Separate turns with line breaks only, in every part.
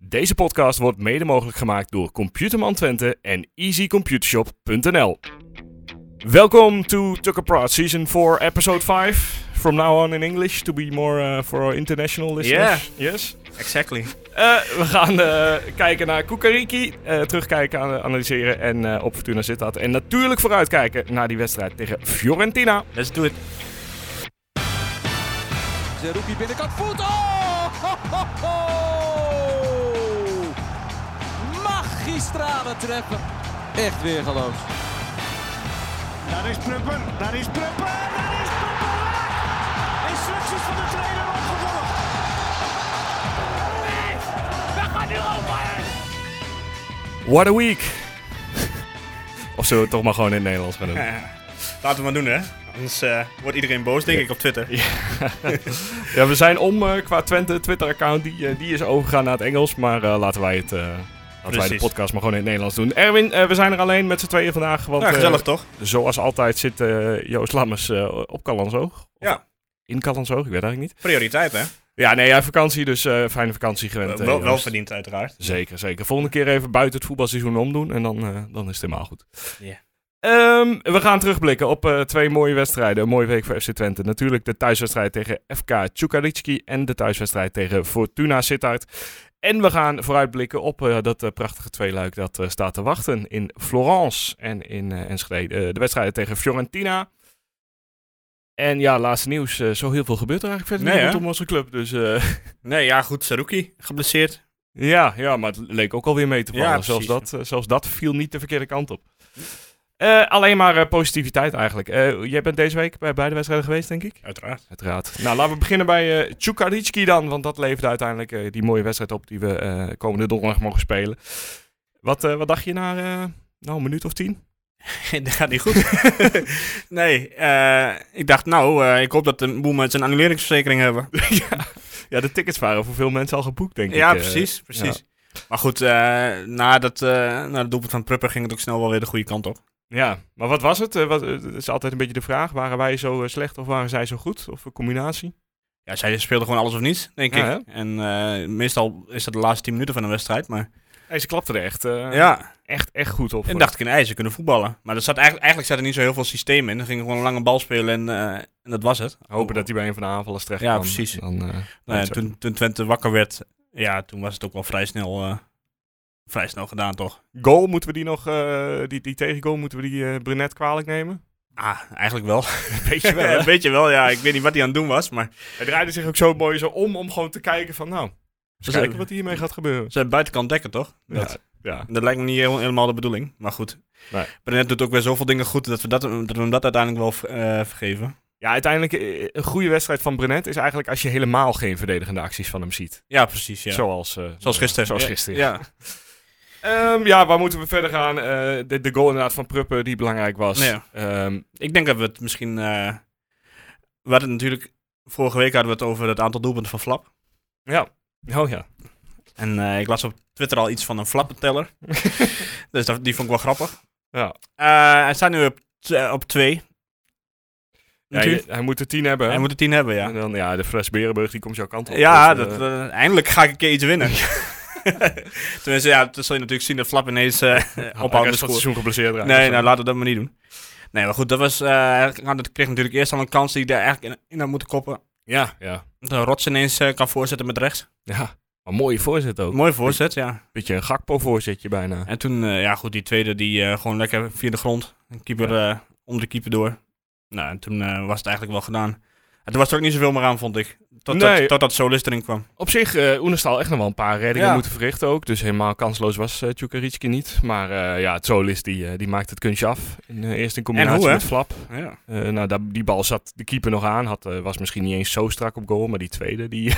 Deze podcast wordt mede mogelijk gemaakt door Computerman Twente en easycomputershop.nl. Welcome to Tucker Prod Season 4, Episode 5. From now on in English to be more uh, for our international listeners. Yes.
Exactly.
Uh, we gaan uh, kijken naar Kukariki, uh, terugkijken, analyseren en uh, op Fortuna Sittard. En natuurlijk vooruitkijken naar die wedstrijd tegen Fiorentina.
Let's do it.
Zerouki binnenkant voet. Oh! Ho, ho, ho! Magistrale treffen. Echt weer geloof.
Daar is Prupper, daar is Prupper, daar is Prupper! Instructies van de trainer opgevolgd.
We gaan nu over!
What a week! of zullen we het toch maar gewoon in het Nederlands gaan doen?
Laten we maar doen, hè. Anders uh, wordt iedereen boos, denk ik, op Twitter.
Ja, ja we zijn om uh, qua Twente Twitter-account. Die, uh, die is overgegaan naar het Engels. Maar laten wij het... Laten wij de podcast maar gewoon in het Nederlands doen. Erwin, we zijn er alleen met z'n tweeën vandaag. Want,
ja, gezellig toch?
Zoals altijd zit Joost Lammers op Callanzoog.
Ja.
In Callanzoog, ik weet eigenlijk niet.
Prioriteit, hè?
Ja, nee, ja, vakantie, dus fijne vakantie gewend.
wel, wel verdiend, uiteraard.
Zeker, zeker. Volgende keer even buiten het voetbalseizoen omdoen en dan, dan is het helemaal goed.
Ja. Yeah.
Um, we gaan terugblikken op uh, twee mooie wedstrijden. Een mooie week voor FC Twente. Natuurlijk de thuiswedstrijd tegen FK Tjukaricki en de thuiswedstrijd tegen Fortuna Sittard. En we gaan vooruitblikken op uh, dat uh, prachtige tweeluik dat staat te wachten in Florence en in Enschede. de wedstrijden tegen Fiorentina. En ja, laatste nieuws. zo heel veel gebeurt er eigenlijk verder
nee,
niet rondom onze club. Dus,
nee, ja goed. Saruki, geblesseerd.
Ja, ja, maar het leek ook alweer mee te vallen.
Ja,
zelfs, dat, zelfs dat viel niet de verkeerde kant op. Uh, alleen maar uh, positiviteit eigenlijk. Uh, jij bent deze week bij beide wedstrijden geweest, denk ik?
Uiteraard.
Uiteraard. Nou, laten we beginnen bij uh, Tjukaricki dan. Want dat leverde uiteindelijk die mooie wedstrijd op die we komende donderdag mogen spelen. Wat, wat dacht je na nou, een minuut of tien?
dat gaat niet goed. nee, ik dacht nou, ik hoop dat de boel mensen een annuleringsverzekering hebben.
ja. ja, de tickets waren voor veel mensen al geboekt, denk
ja,
ik.
Precies, precies. Ja. Maar goed, na, dat, na het doelpunt van Prupper ging het ook snel wel weer de goede kant op.
Ja, maar wat was het? Uh, wat, het is altijd een beetje de vraag. Waren wij zo uh, slecht of waren zij zo goed? Of een combinatie?
Ja, zij speelden gewoon alles of niets, denk ja, ik. Hè? En uh, meestal is dat de laatste 10 minuten van een wedstrijd, maar...
Hey, ze klapte er echt,
ja.
echt, echt goed op.
En dacht ik in ijzer kunnen voetballen. Maar er zat eigenlijk, eigenlijk zat er niet zo heel veel systeem in. Er ging gewoon een lange bal spelen en, en dat was het.
Hopen dat hij bij een van de aanvallers terecht
Ja,
kwam.
precies.
Dan,
nou ja, toen, toen Twente wakker werd, ja, toen was het ook wel vrij snel vrij snel gedaan, toch?
Goal, moeten we die nog, uh, die, die tegengoal, moeten we die uh, Brunet kwalijk nemen?
Ah, eigenlijk wel.
Weet je wel,
een beetje wel, ja. Ik weet niet wat hij aan het doen was, maar...
Hij draaide zich ook zo mooi zo om, om gewoon te kijken van, nou, eens kijken wat hiermee gaat gebeuren.
Ze buitenkant dekken, toch?
Dat, ja, ja.
Dat lijkt me niet helemaal de bedoeling, maar goed.
Nee.
Brunet doet ook weer zoveel dingen goed dat we, dat, dat, we hem dat uiteindelijk wel uh, vergeven.
Ja, uiteindelijk een goede wedstrijd van Brenet is eigenlijk als je helemaal geen verdedigende acties van hem ziet.
Ja, precies. Ja.
Zoals, uh,
zoals gisteren.
Zoals gisteren.
Ja.
Um, ja, waar moeten we verder gaan? Uh, de, de, goal inderdaad van Pruppen die belangrijk was.
Um, ik denk dat we het misschien... Uh, we hadden natuurlijk... Vorige week hadden we het over het aantal doelpunten van Flap.
Ja. Oh ja.
En uh, ik las op Twitter al iets van een flappenteller. dus dat, die vond ik wel grappig.
Ja.
hij staat nu op, op twee.
Ja, je, hij moet er tien hebben. Hè?
Hij moet er tien hebben, ja.
En dan, ja, de Fres Berenburg die komt jouw kant op.
Ja, dus, dat, eindelijk ga ik een keer iets winnen. Tenminste, ja, dan zul je natuurlijk zien dat Flap ineens uh, ophouden
het seizoen geblesseerd raakt.
Nee, nou laten we dat maar niet doen. Nee, maar goed, dat was... Uh, ik kreeg natuurlijk eerst al een kans die ik daar eigenlijk in, in had moeten koppen.
Ja, ja.
De Rots ineens uh, kan voorzetten met rechts.
Ja, maar mooie voorzet ook.
Mooie voorzet, ja.
Beetje een Gakpo voorzetje bijna.
En toen, uh, ja goed, die tweede die uh, gewoon lekker via de grond. Een keeper ja. onder de keeper door. Nou, en toen uh, was het eigenlijk wel gedaan. En toen was er ook niet zoveel meer aan, vond ik. Tot,
nee.
dat, tot Solis erin kwam.
Op zich, uh, Oenestal echt nog wel een paar reddingen ja. moeten verrichten ook. Dus helemaal kansloos was uh, Tjukaritski niet. Maar uh, ja, het Solis die, die maakt het kunstje af. In, eerst in combinatie
hoe,
met Flap.
Ja.
nou, dat, die bal zat de keeper nog aan. Had, was misschien niet eens zo strak op goal. Maar die tweede, die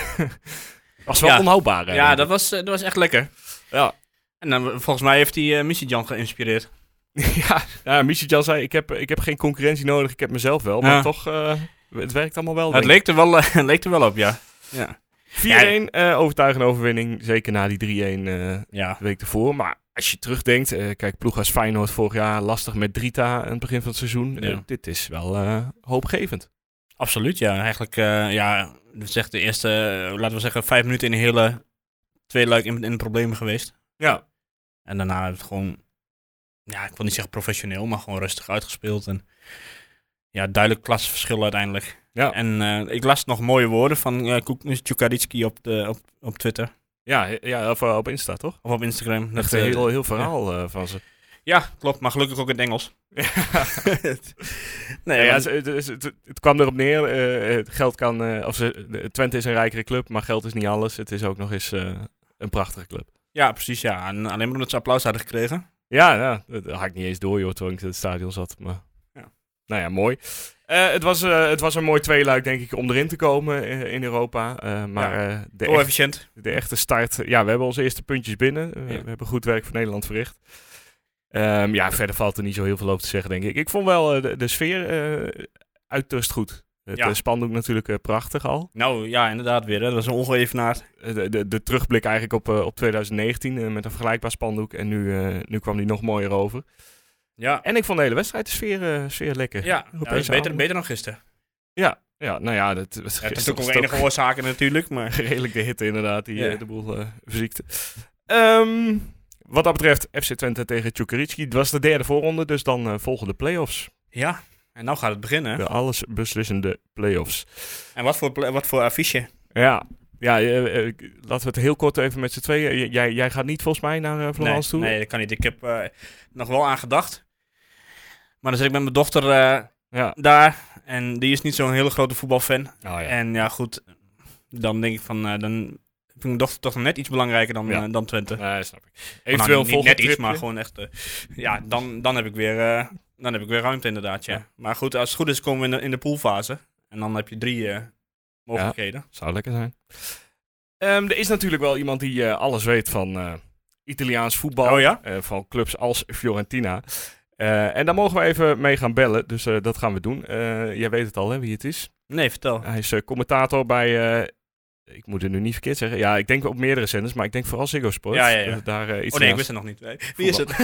was wel
ja.
onhoudbaar. Hè,
ja, dat was, dat was echt lekker.
Ja.
En dan, volgens mij heeft hij uh, Missidjan geïnspireerd.
ja, ja Missidjan zei, ik heb, ik heb geen concurrentie nodig. Ik heb mezelf wel. Maar toch... Het werkt allemaal wel.
Het leek er wel, uh, leek er wel op, ja. ja.
4-1, uh, overtuigende overwinning. Zeker na die 3-1 uh,
ja.
de week ervoor. Maar als je terugdenkt, uh, kijk, ploeg als Feyenoord vorig jaar lastig met Drita aan het begin van het seizoen.
Ja.
dit is wel hoopgevend.
Absoluut, ja. Eigenlijk, ja, zegt de eerste, laten we zeggen, vijf minuten in een hele twee luik in, in de problemen geweest.
Ja.
En daarna heeft het gewoon, ja, ik wil niet zeggen professioneel, maar gewoon rustig uitgespeeld. En ja, duidelijk klasverschil uiteindelijk.
Ja.
En eh, ik las nog mooie woorden van uh, Tjukaritski op, de, op, op Twitter.
Ja, ja of uh, op Insta, toch?
Of op Instagram.
Dat is een heel, heel verhaal ja. van ze.
Ja, klopt. Maar gelukkig ook in het Engels.
nee, ja, het, het, het, het, kwam erop neer. Geld kan... Of ze, Twente is een rijkere club, maar geld is niet alles. Het is ook nog eens een prachtige club.
Ja, precies. Ja. En alleen maar omdat ze applaus hadden gekregen.
Ja, ja dat had ik niet eens door, joh, toen ik in het stadion zat. Maar. Nou ja, mooi. het, was, het was een mooi tweeluik, denk ik, om erin te komen in Europa. maar
ja.
de,
echt,
efficiënt. de echte start... Ja, we hebben onze eerste puntjes binnen. We hebben goed werk voor Nederland verricht. Um, ja, verder valt er niet zo heel veel over te zeggen, denk ik. Ik vond wel de, de, sfeer uiterst goed. Het ja. spandoek natuurlijk prachtig al.
Nou ja, inderdaad weer. Hè. Dat was een ongeëvenaard.
De, de, de, terugblik eigenlijk op, op 2019 met een vergelijkbaar spandoek. En nu, nu kwam die nog mooier over.
Ja.
En ik vond de hele wedstrijd de sfeer, sfeer lekker.
Ja, beter, beter dan gisteren.
Ja, ja, nou ja, dat, dat
ja, het is ook enige oorzaken natuurlijk, maar...
Redelijk de hitte inderdaad, die ja. de boel verziekte. Um, wat dat betreft, FC Twente tegen Tjukaritski. Het was de derde voorronde, dus dan uh, volgen de play-offs.
Ja, en nou gaat het beginnen.
De alles beslissende play-offs.
En wat voor, wat voor affiche?
Ja, ja uh, uh, laten we het heel kort even met z'n tweeën. Jij, jij gaat niet volgens mij naar uh, Florence
nee,
toe?
Nee, dat kan niet. Ik heb nog wel aan gedacht. Maar dan zit ik met mijn dochter
ja.
daar. En die is niet zo'n hele grote voetbalfan.
Oh, ja.
En ja, goed. Dan denk ik van, dan vind mijn dochter toch net iets belangrijker dan,
ja.
uh, dan Twente.
Nee, snap ik.
Eventueel nou, niet net iets, maar gewoon echt... Uh, ja, dan, dan, heb ik weer, uh, dan heb ik weer ruimte inderdaad, ja. ja. Maar goed, als het goed is komen we in de, in de poolfase. En dan heb je drie mogelijkheden.
Ja, zou lekker zijn. Um, er is natuurlijk wel iemand die alles weet van Italiaans voetbal.
Oh ja?
van clubs als Fiorentina. en daar mogen we even mee gaan bellen, dus dat gaan we doen. jij weet het al, hè, wie het is?
Nee, vertel.
Hij is commentator bij ik moet het nu niet verkeerd zeggen. Ja, ik denk op meerdere zenders, maar ik denk vooral Ziggo Sport.
Ja, ja,
daar, uh, iets
oh nee, ik wist het nog niet. Nee. Wie is het?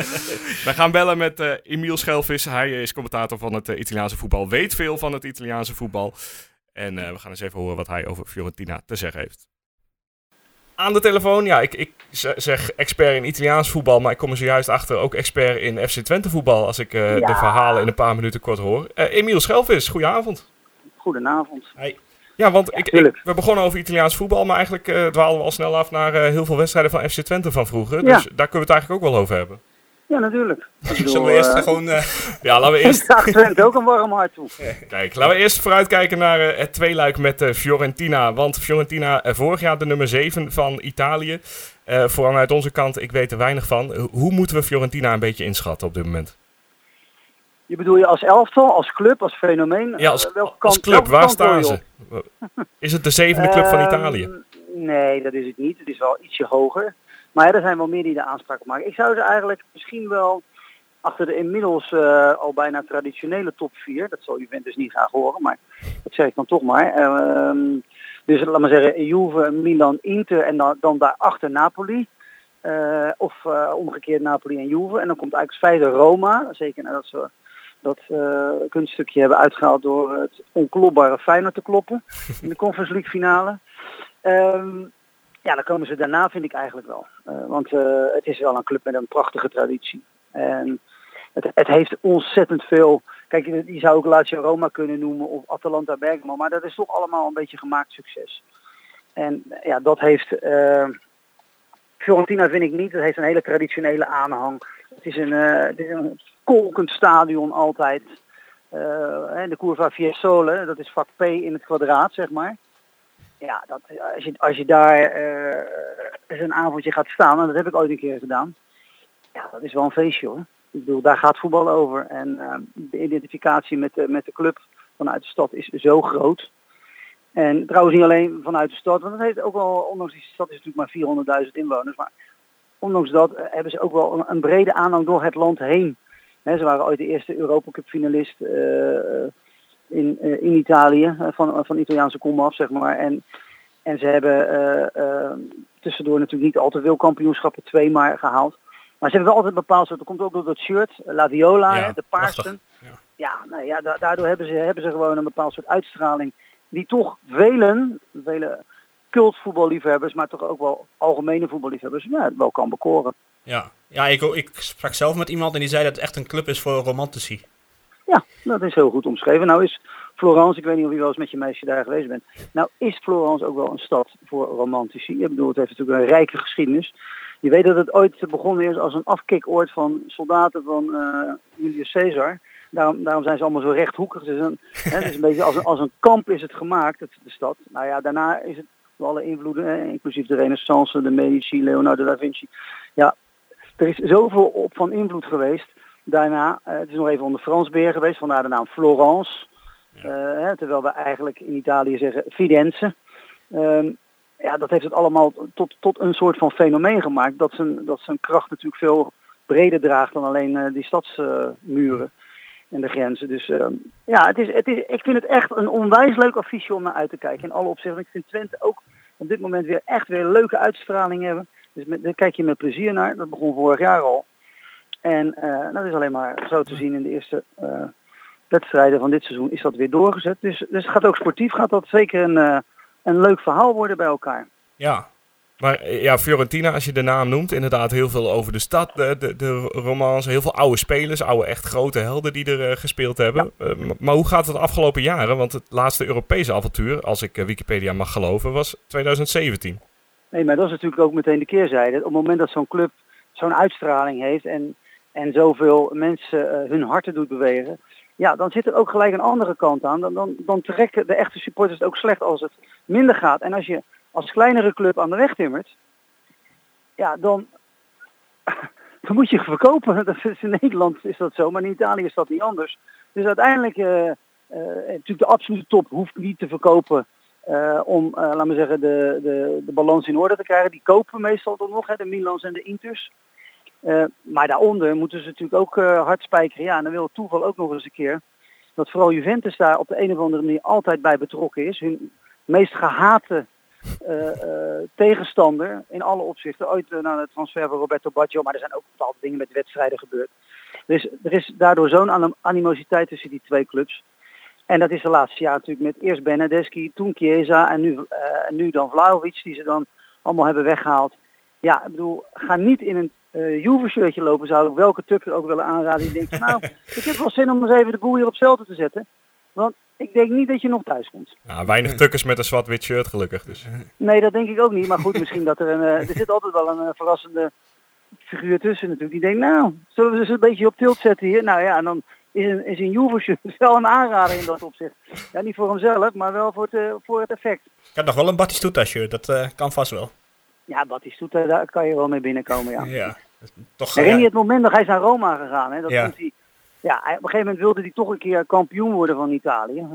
Wij gaan bellen met uh, Emiel Schelvis. Hij is commentator van het uh, Italiaanse voetbal. Weet veel van het Italiaanse voetbal. En we gaan eens even horen wat hij over Fiorentina te zeggen heeft. Aan de telefoon, ja, ik, ik zeg expert in Italiaans voetbal, maar ik kom er zojuist achter ook expert in FC Twente voetbal, als ik ja. de verhalen in een paar minuten kort hoor. Emiel Schelvis, goedenavond.
Goedenavond.
Hey. Ja, want ja, ik, ik, we begonnen over Italiaans voetbal, maar eigenlijk uh, dwaalden we al snel af naar uh, heel veel wedstrijden van FC Twente van vroeger. Ja. Dus daar kunnen we het eigenlijk ook wel over hebben.
Ja, natuurlijk.
Zullen we eerst uh, gewoon...
ja, laten we eerst...
Twente ook een warm hart toe.
Kijk, laten we eerst vooruitkijken naar het tweeluik met Fiorentina. Want Fiorentina, vorig jaar de nummer 7 van Italië. vooral vanuit onze kant, ik weet er weinig van. hoe moeten we Fiorentina een beetje inschatten op dit moment?
Je bedoel je als elftal, als club, als fenomeen?
Ja, als, kant, als club, waar staan ze? Is het de zevende club van Italië?
Uh, nee, dat is het niet. Het is wel ietsje hoger. Maar er zijn wel meer die de aanspraak maken. Ik zou ze eigenlijk misschien wel achter de inmiddels uh, al bijna traditionele top 4, dat zal Juventus niet graag horen, maar dat zeg ik dan toch maar. Uh, dus laat maar zeggen, Juve, Milan, Inter en dan, dan daarachter Napoli. Uh, of omgekeerd Napoli en Juve. En dan komt eigenlijk vijfde Roma, zeker nadat ze dat kunststukje hebben uitgehaald door het onklopbare Feyenoord te kloppen in de Conference League finale. Um, ja, dan komen ze daarna vind ik eigenlijk wel. Uh, want uh, het is wel een club met een prachtige traditie. En het, het heeft ontzettend veel... Kijk, je zou ook Lazio Roma kunnen noemen of Atalanta Bergamo. Maar dat is toch allemaal een beetje gemaakt succes. En ja, dat heeft... Fiorentina vind ik niet. Het heeft een hele traditionele aanhang. Het is een, het is een kolkend stadion altijd. Uh, de Curva Fiesole, dat is vak P in het kwadraat, zeg maar. Ja, dat, als, je, als je daar een avondje gaat staan, en dat heb ik ooit een keer gedaan. Ja, dat is wel een feestje hoor. Ik bedoel, daar gaat voetbal over. En uh, de identificatie met de, met de club vanuit de stad is zo groot. En trouwens niet alleen vanuit de stad, want het heeft ook wel, ondanks die stad is natuurlijk maar 400.000 inwoners, maar ondanks dat hebben ze ook wel een, brede aanhang door het land heen. He, ze waren ooit de eerste Europa Cup finalist in, uh, in Italië, van, van Italiaanse kom af, zeg maar. En, en ze hebben tussendoor natuurlijk niet al te veel kampioenschappen, twee maar gehaald. Maar ze hebben wel altijd bepaald, dat komt ook door dat shirt, La Viola,
ja,
de paarsen.
Ja,
ja, nou ja da daardoor hebben ze, hebben ze gewoon een bepaald soort uitstraling. Die toch velen, vele cultvoetballiefhebbers, maar toch ook wel algemene voetballiefhebbers, ja, wel kan bekoren.
Ja, ja ik, ik sprak zelf met iemand en die zei dat het echt een club is voor romantici.
Ja, dat is heel goed omschreven. Nou is Florence, ik weet niet of je wel eens met je meisje daar geweest bent. Nou is Florence ook wel een stad voor romantici. Ik bedoel, het heeft natuurlijk een rijke geschiedenis. Je weet dat het ooit begonnen is als een afkikoord van soldaten van uh, Julius Caesar. Daarom, daarom zijn ze allemaal zo rechthoekig. Het is een, hè, een beetje als een, als een kamp is het gemaakt, het, de stad. Nou ja, daarna is het door alle invloeden, inclusief de renaissance, de Medici, Leonardo da Vinci. Ja, er is zoveel op van invloed geweest. Daarna, uh, het is nog even onder Frans beer geweest, vandaar de naam Florence. Ja. Hè, terwijl we eigenlijk in Italië zeggen Firenze. Um, ja, dat heeft het allemaal tot, tot een soort van fenomeen gemaakt. Dat zijn, dat zijn kracht natuurlijk veel breder draagt dan alleen uh, die stadsmuren en de grenzen. Dus uh, ja, het is, het is, ik vind het echt een onwijs leuk affiche om naar uit te kijken. In alle opzichten. Ik vind Twente ook op dit moment weer echt weer leuke uitstraling hebben. Dus met, daar kijk je met plezier naar. Dat begon vorig jaar al. En uh, dat is alleen maar zo te zien in de eerste uh, wedstrijden van dit seizoen is dat weer doorgezet. Dus, dus gaat ook sportief, gaat dat zeker een, uh, een leuk verhaal worden bij elkaar.
Ja, maar ja, Fiorentina, als je de naam noemt, inderdaad heel veel over de stad, de, de, de romans, heel veel oude spelers, oude echt grote helden die er uh, gespeeld hebben. Ja. Uh, maar hoe gaat het de afgelopen jaren? Want het laatste Europese avontuur, als ik uh, Wikipedia mag geloven, was 2017.
Nee, maar dat is natuurlijk ook meteen de keerzijde. Op het moment dat zo'n club zo'n uitstraling heeft en, en zoveel mensen hun harten doet bewegen, ja, dan zit er ook gelijk een andere kant aan. Dan, dan, trekken de echte supporters het ook slecht als het minder gaat. En als je als kleinere club aan de weg timmert, ja, dan, dan moet je verkopen. Dat is in Nederland is dat zo, maar in Italië is dat niet anders. Dus uiteindelijk, uh, uh, natuurlijk de absolute top hoeft niet te verkopen om, laten we zeggen, de, de, de balans in orde te krijgen. Die kopen meestal dan nog, hè, de Milans en de Inters. Uh, maar daaronder moeten ze natuurlijk ook uh, hard spijkeren. Ja, en dan wil het toeval ook nog eens een keer dat vooral Juventus daar op de een of andere manier altijd bij betrokken is. Hun meest gehate uh, tegenstander in alle opzichten. Ooit na de transfer van Roberto Baggio, maar er zijn ook bepaalde dingen met wedstrijden gebeurd. Dus er is daardoor zo'n animositeit tussen die twee clubs. En dat is de laatste jaar natuurlijk met eerst Benedeschi, toen Chiesa en nu, en nu dan Vlaovic, die ze dan allemaal hebben weggehaald. Ja, ik bedoel, ga niet in een uh, Juve-shirtje lopen, zou ik welke tukker ook willen aanraden. Die denkt, nou, ik heb wel zin om eens even de boel hier op zelte te zetten. Want ik denk niet dat je nog thuis komt.
Ja, weinig tukkers met een zwart-wit shirt gelukkig. Dus.
Nee, dat denk ik ook niet. Maar goed, misschien dat er een... Uh, er zit altijd wel een uh, verrassende figuur tussen natuurlijk. Die denkt, nou, zullen we ze een beetje op tilt zetten hier? Nou ja, en dan is een, is een Juve-shirt wel een aanrader in dat opzicht. Ja, niet voor hemzelf, maar wel voor het, voor het effect.
Ik heb nog wel een Batistuta-shirt, dat kan vast wel.
Ja, Batistuta, daar kan je wel mee binnenkomen, ja.
ja.
Toch, Herinner je het moment dat hij is naar Roma gegaan? Hè? Dat ja. Hij, ja, op een gegeven moment wilde hij toch een keer kampioen worden van Italië.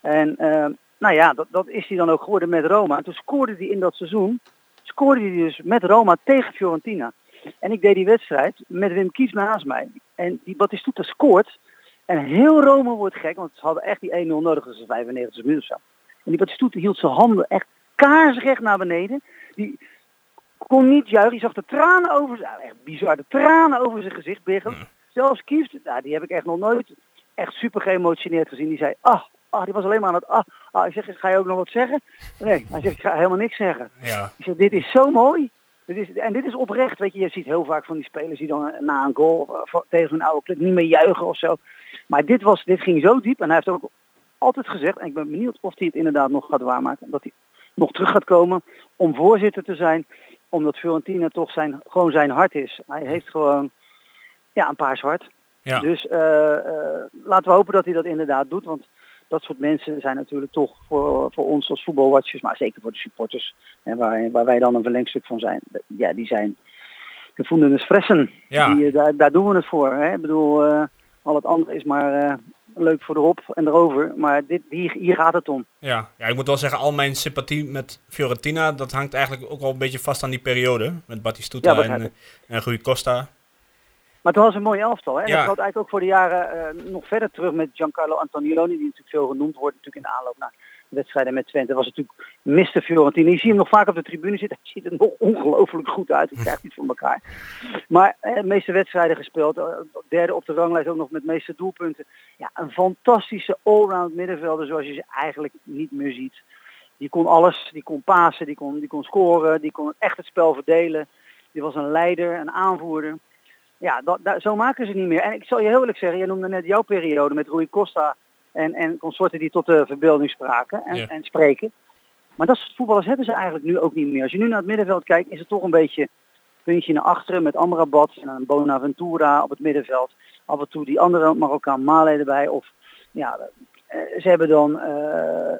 En uh, nou ja, dat, dat is hij dan ook geworden met Roma. En toen scoorde hij in dat seizoen, scoorde hij dus met Roma tegen Fiorentina. En ik deed die wedstrijd met Wim Kies naast mij. En die Batistuta scoort. En heel Roma wordt gek, want ze hadden echt die 1-0 nodig, dus 95 minuten of zo. En die Batistuta hield zijn handen echt kaarsrecht naar beneden. Die, kon niet juichen. Je zag de tranen over zijn, echt bizar, de tranen over zijn gezicht biggen. Ja. Zelfs Kieft, nou, die heb ik echt nog nooit echt super geëmotioneerd gezien. Die zei, ah, ah, die was alleen maar aan het, ah, ah. Ik zeg, ga je ook nog wat zeggen? Nee, hij zegt, ik ga helemaal niks zeggen.
Ja.
Ik zeg, dit is zo mooi. Dit is, en dit is oprecht, weet je, je ziet heel vaak van die spelers die dan na een goal tegen hun oude club niet meer juichen of zo. Maar dit, was, dit ging zo diep en hij heeft ook altijd gezegd, en ik ben benieuwd of hij het inderdaad nog gaat waarmaken, dat hij nog terug gaat komen om voorzitter te zijn omdat Fiorentina toch zijn, gewoon zijn hart is. Hij heeft gewoon ja, een paars hart.
Ja.
Dus uh, uh, laten we hopen dat hij dat inderdaad doet. Want dat soort mensen zijn natuurlijk toch voor, voor ons als voetbalwatchers, maar zeker voor de supporters, en waar, waar wij dan een verlengstuk van zijn. Ja, die zijn de voendenis fressen.
Ja.
Die, daar, daar doen we het voor. Hè? Ik bedoel, uh, al het andere is maar leuk voor erop en erover. Maar dit, hier, hier gaat het om.
Ja. ja, ik moet wel zeggen, al mijn sympathie met Fiorentina, dat hangt eigenlijk ook wel een beetje vast aan die periode. Met Batistuta
ja,
en, en Rui Costa.
Maar het was een mooie elftal. Hè? En ja. dat gaat eigenlijk ook voor de jaren uh, nog verder terug met Giancarlo Antonioni, die natuurlijk veel genoemd wordt natuurlijk in de aanloop naar wedstrijden met Twente. was natuurlijk Mr. Fiorentina. Je ziet hem nog vaak op de tribune zitten. Hij ziet er nog ongelooflijk goed uit. Hij krijgt iets voor elkaar. Maar eh, de meeste wedstrijden gespeeld. Derde op de ranglijst ook nog met meeste doelpunten. Ja, een fantastische allround middenvelder zoals je ze eigenlijk niet meer ziet. die kon alles. Die kon pasen, die kon, die kon scoren, die kon echt het spel verdelen. Die was een leider, een aanvoerder. Ja, dat, zo maken ze niet meer. En ik zal je heel eerlijk zeggen, jij noemde net jouw periode met Rui Costa en, en consorten die tot de verbeelding spraken en,
Ja.
en spreken. Maar dat soort voetballers hebben ze eigenlijk nu ook niet meer. Als je nu naar het middenveld kijkt, is het toch een beetje puntje naar achteren met Amrabat en een Bonaventura op het middenveld. Af en toe die andere Marokkaan Male erbij. Of ja, eh, ze hebben dan eh, eh,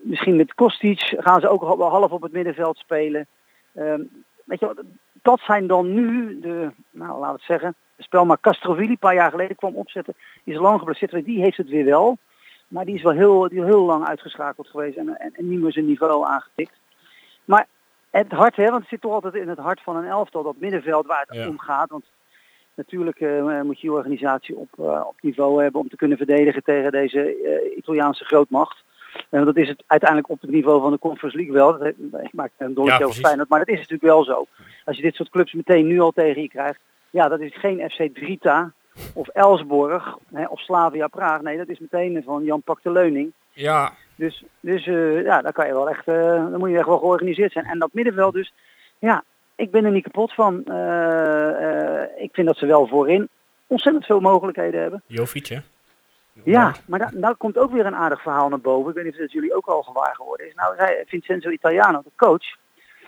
misschien met Kostic gaan ze ook wel half op het middenveld spelen. Ehm, weet je, wat, dat zijn dan nu de, nou laten we het zeggen, spel maar Castrovilli een paar jaar geleden kwam opzetten. Die is lang geblesseerd, die heeft het weer wel. Maar die is wel heel, die heel lang uitgeschakeld geweest en, en, en niet meer zijn niveau aangetikt. Maar het hart, hè, want het zit toch altijd in het hart van een elftal, dat middenveld waar het
Ja.
om gaat. Want natuurlijk eh, moet je je organisatie op, eh, op niveau hebben om te kunnen verdedigen tegen deze eh, Italiaanse grootmacht. En dat is het uiteindelijk op het niveau van de Conference League wel. Dat, ik maak een dolletje
Ja,
over
precies.
Feyenoord, maar dat is natuurlijk wel zo. Als je dit soort clubs meteen nu al tegen je krijgt. Ja, dat is geen FC Drita of Elsborg hè, of Slavia Praag. Nee, dat is meteen van Jan Pak de Leuning.
Ja,
Dus, dus eh, ja, daar kan je wel echt, eh, dan moet je echt wel georganiseerd zijn. En dat middenveld dus, ja, ik ben er niet kapot van. Eh, ik vind dat ze wel voorin ontzettend veel mogelijkheden hebben.
Jovic, hè?
Ja, maar daar, komt ook weer een aardig verhaal naar boven. Ik weet niet of dat jullie ook al gewaar geworden is. Nou, zei Vincenzo Italiano, de coach,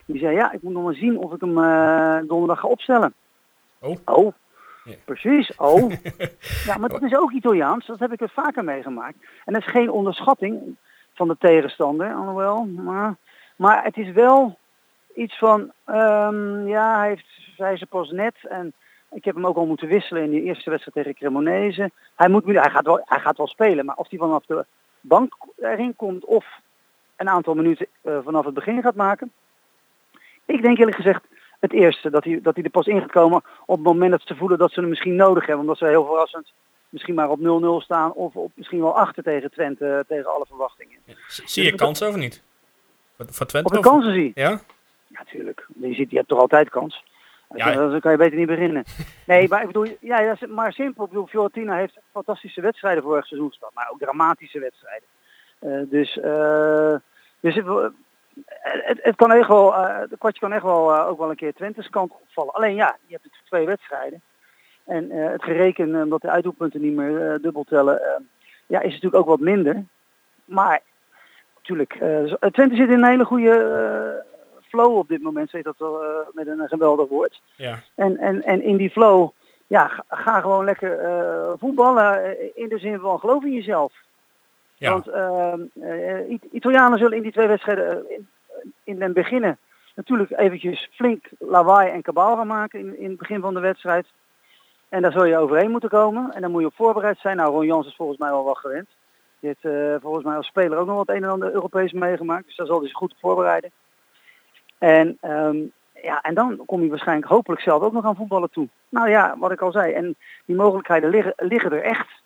die zei ja, ik moet nog maar zien of ik hem donderdag ga opstellen.
Oh.
Oh,
Ja.
precies. Oh. ja, maar dat is ook Italiaans. Dat heb ik er vaker meegemaakt. En dat is geen onderschatting van de tegenstander, alhoewel. Maar, maar het is wel iets van, ehm, ja, hij, heeft, is er pas net en ik heb hem ook al moeten wisselen in die eerste wedstrijd tegen Cremonese. Hij, moet, nu- hij, gaat wel, hij gaat wel spelen, maar of hij vanaf de bank erin komt of een aantal minuten eh, vanaf het begin gaat maken. Ik denk eerlijk gezegd het eerste, dat hij, dat hij er pas in gaat komen op het moment dat ze voelen dat ze hem misschien nodig hebben. Omdat ze heel verrassend misschien maar op 0-0 staan of op misschien wel achter tegen Twente, eh, tegen alle verwachtingen.
Zie je kansen of niet? Voor, Twente? Of-
kansen zie
Ja?
Ja, natuurlijk. Je, ziet, je hebt toch altijd kans.
Ja.
Ja. Dan kan je beter niet beginnen. Nee, maar ik bedoel, ja, dat is maar simpel. Ik bedoel, Fiorentina heeft fantastische wedstrijden vorig seizoen gespeeld, maar ook dramatische wedstrijden. Eh, dus eh, dus het, het, het kan echt wel, eh het kwartje kan echt wel eh, ook wel een keer Twente's kant opvallen. Alleen ja, je hebt natuurlijk twee wedstrijden. En eh, het gereken, eh, omdat de uitdoelpunten niet meer eh, dubbel tellen, eh, ja, is het natuurlijk ook wat minder. Maar natuurlijk, eh, Twente zit in een hele goede eh, flow op dit moment, zeg dat wel eh, met een geweldig woord.
Ja.
En, en, en in die flow, ja, ga, gewoon lekker eh, voetballen eh, in de zin van geloof in jezelf. Want It- Italianen zullen in die twee wedstrijden eh, in, het beginnen natuurlijk eventjes flink lawaai en kabaal gaan maken in, in het begin van de wedstrijd. En daar zul je overheen moeten komen. En dan moet je op voorbereid zijn. Nou, Ron Jans is volgens mij wel wat gewend. Die heeft eh, volgens mij als speler ook nog wat een en ander Europees meegemaakt. Dus daar zal hij zich goed voorbereiden. En, ehm, ja, en dan kom je waarschijnlijk hopelijk zelf ook nog aan voetballen toe. Nou ja, wat ik al zei. En die mogelijkheden liggen, liggen er echt.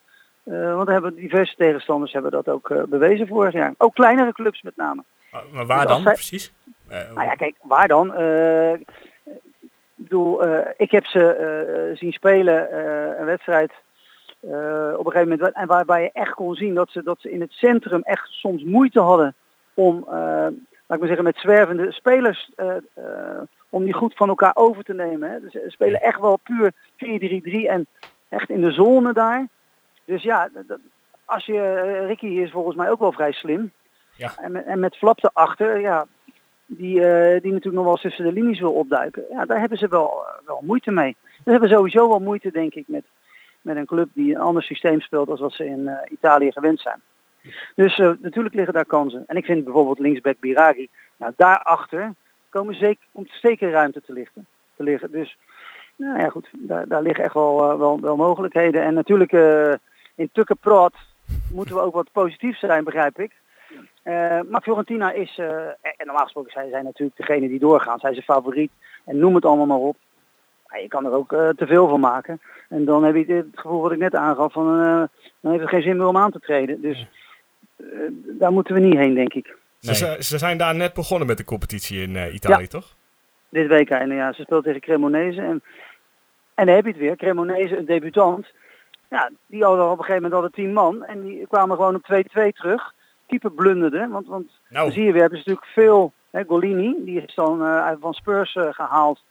Eh, want hebben diverse tegenstanders hebben dat ook eh, bewezen vorig jaar. Ook kleinere clubs met name.
Maar- waar
Dus
dan
zij-
precies? Eh,
Nou ja, kijk, waar dan? Ik bedoel, ik heb ze zien spelen een wedstrijd op een gegeven moment en waarbij je echt kon zien dat ze, dat ze in het centrum echt soms moeite hadden om, laat ik maar zeggen, met zwervende spelers om die goed van elkaar over te nemen. Hè. Dus ze spelen echt wel puur 4-3-3 en echt in de zone daar. Dus ja, als je, eh, Ricky is volgens mij ook wel vrij slim.
Ja.
En, met, en met Flap erachter, ja, die, eh, die natuurlijk nog wel tussen de linies wil opduiken. Ja, daar hebben ze wel, eh, wel moeite mee. Ze hebben sowieso wel moeite, denk ik, met, met een club die een ander systeem speelt als wat ze in Italië gewend zijn. Dus natuurlijk liggen daar kansen. En ik vind bijvoorbeeld linksback Biragi, nou daarachter komen zeker, komt zeker ruimte te liggen. Te liggen. Dus nou ja goed, daar, daar liggen echt wel, wel, wel mogelijkheden. En natuurlijk in Tukkenpraat moeten we ook wat positief zijn, begrijp ik. Eh, maar Fiorentina is, eh, en normaal gesproken zijn zij natuurlijk degene die doorgaan. Zij zijn favoriet en noem het allemaal maar op. Maar je kan er ook eh, te veel van maken. En dan heb je het gevoel wat ik net aangaf, van, eh, dan heeft het geen zin meer om aan te treden. Dus eh, daar moeten we niet heen, denk ik.
Ze, ze- ze zijn daar net begonnen met de competitie in eh, Italië,
Ja.
toch?
Dit week en ja, ze speelt tegen Cremonese. En, en dan heb je het weer. Cremonese, een debutant. Ja, die hadden op een gegeven moment hadden tien man. En die kwamen gewoon op 2-2 terug. keeper blunderde. Want, want
Nou,
zie je, we hebben natuurlijk veel, hè, Golini, die is dan eh, van Spurs eh, gehaald.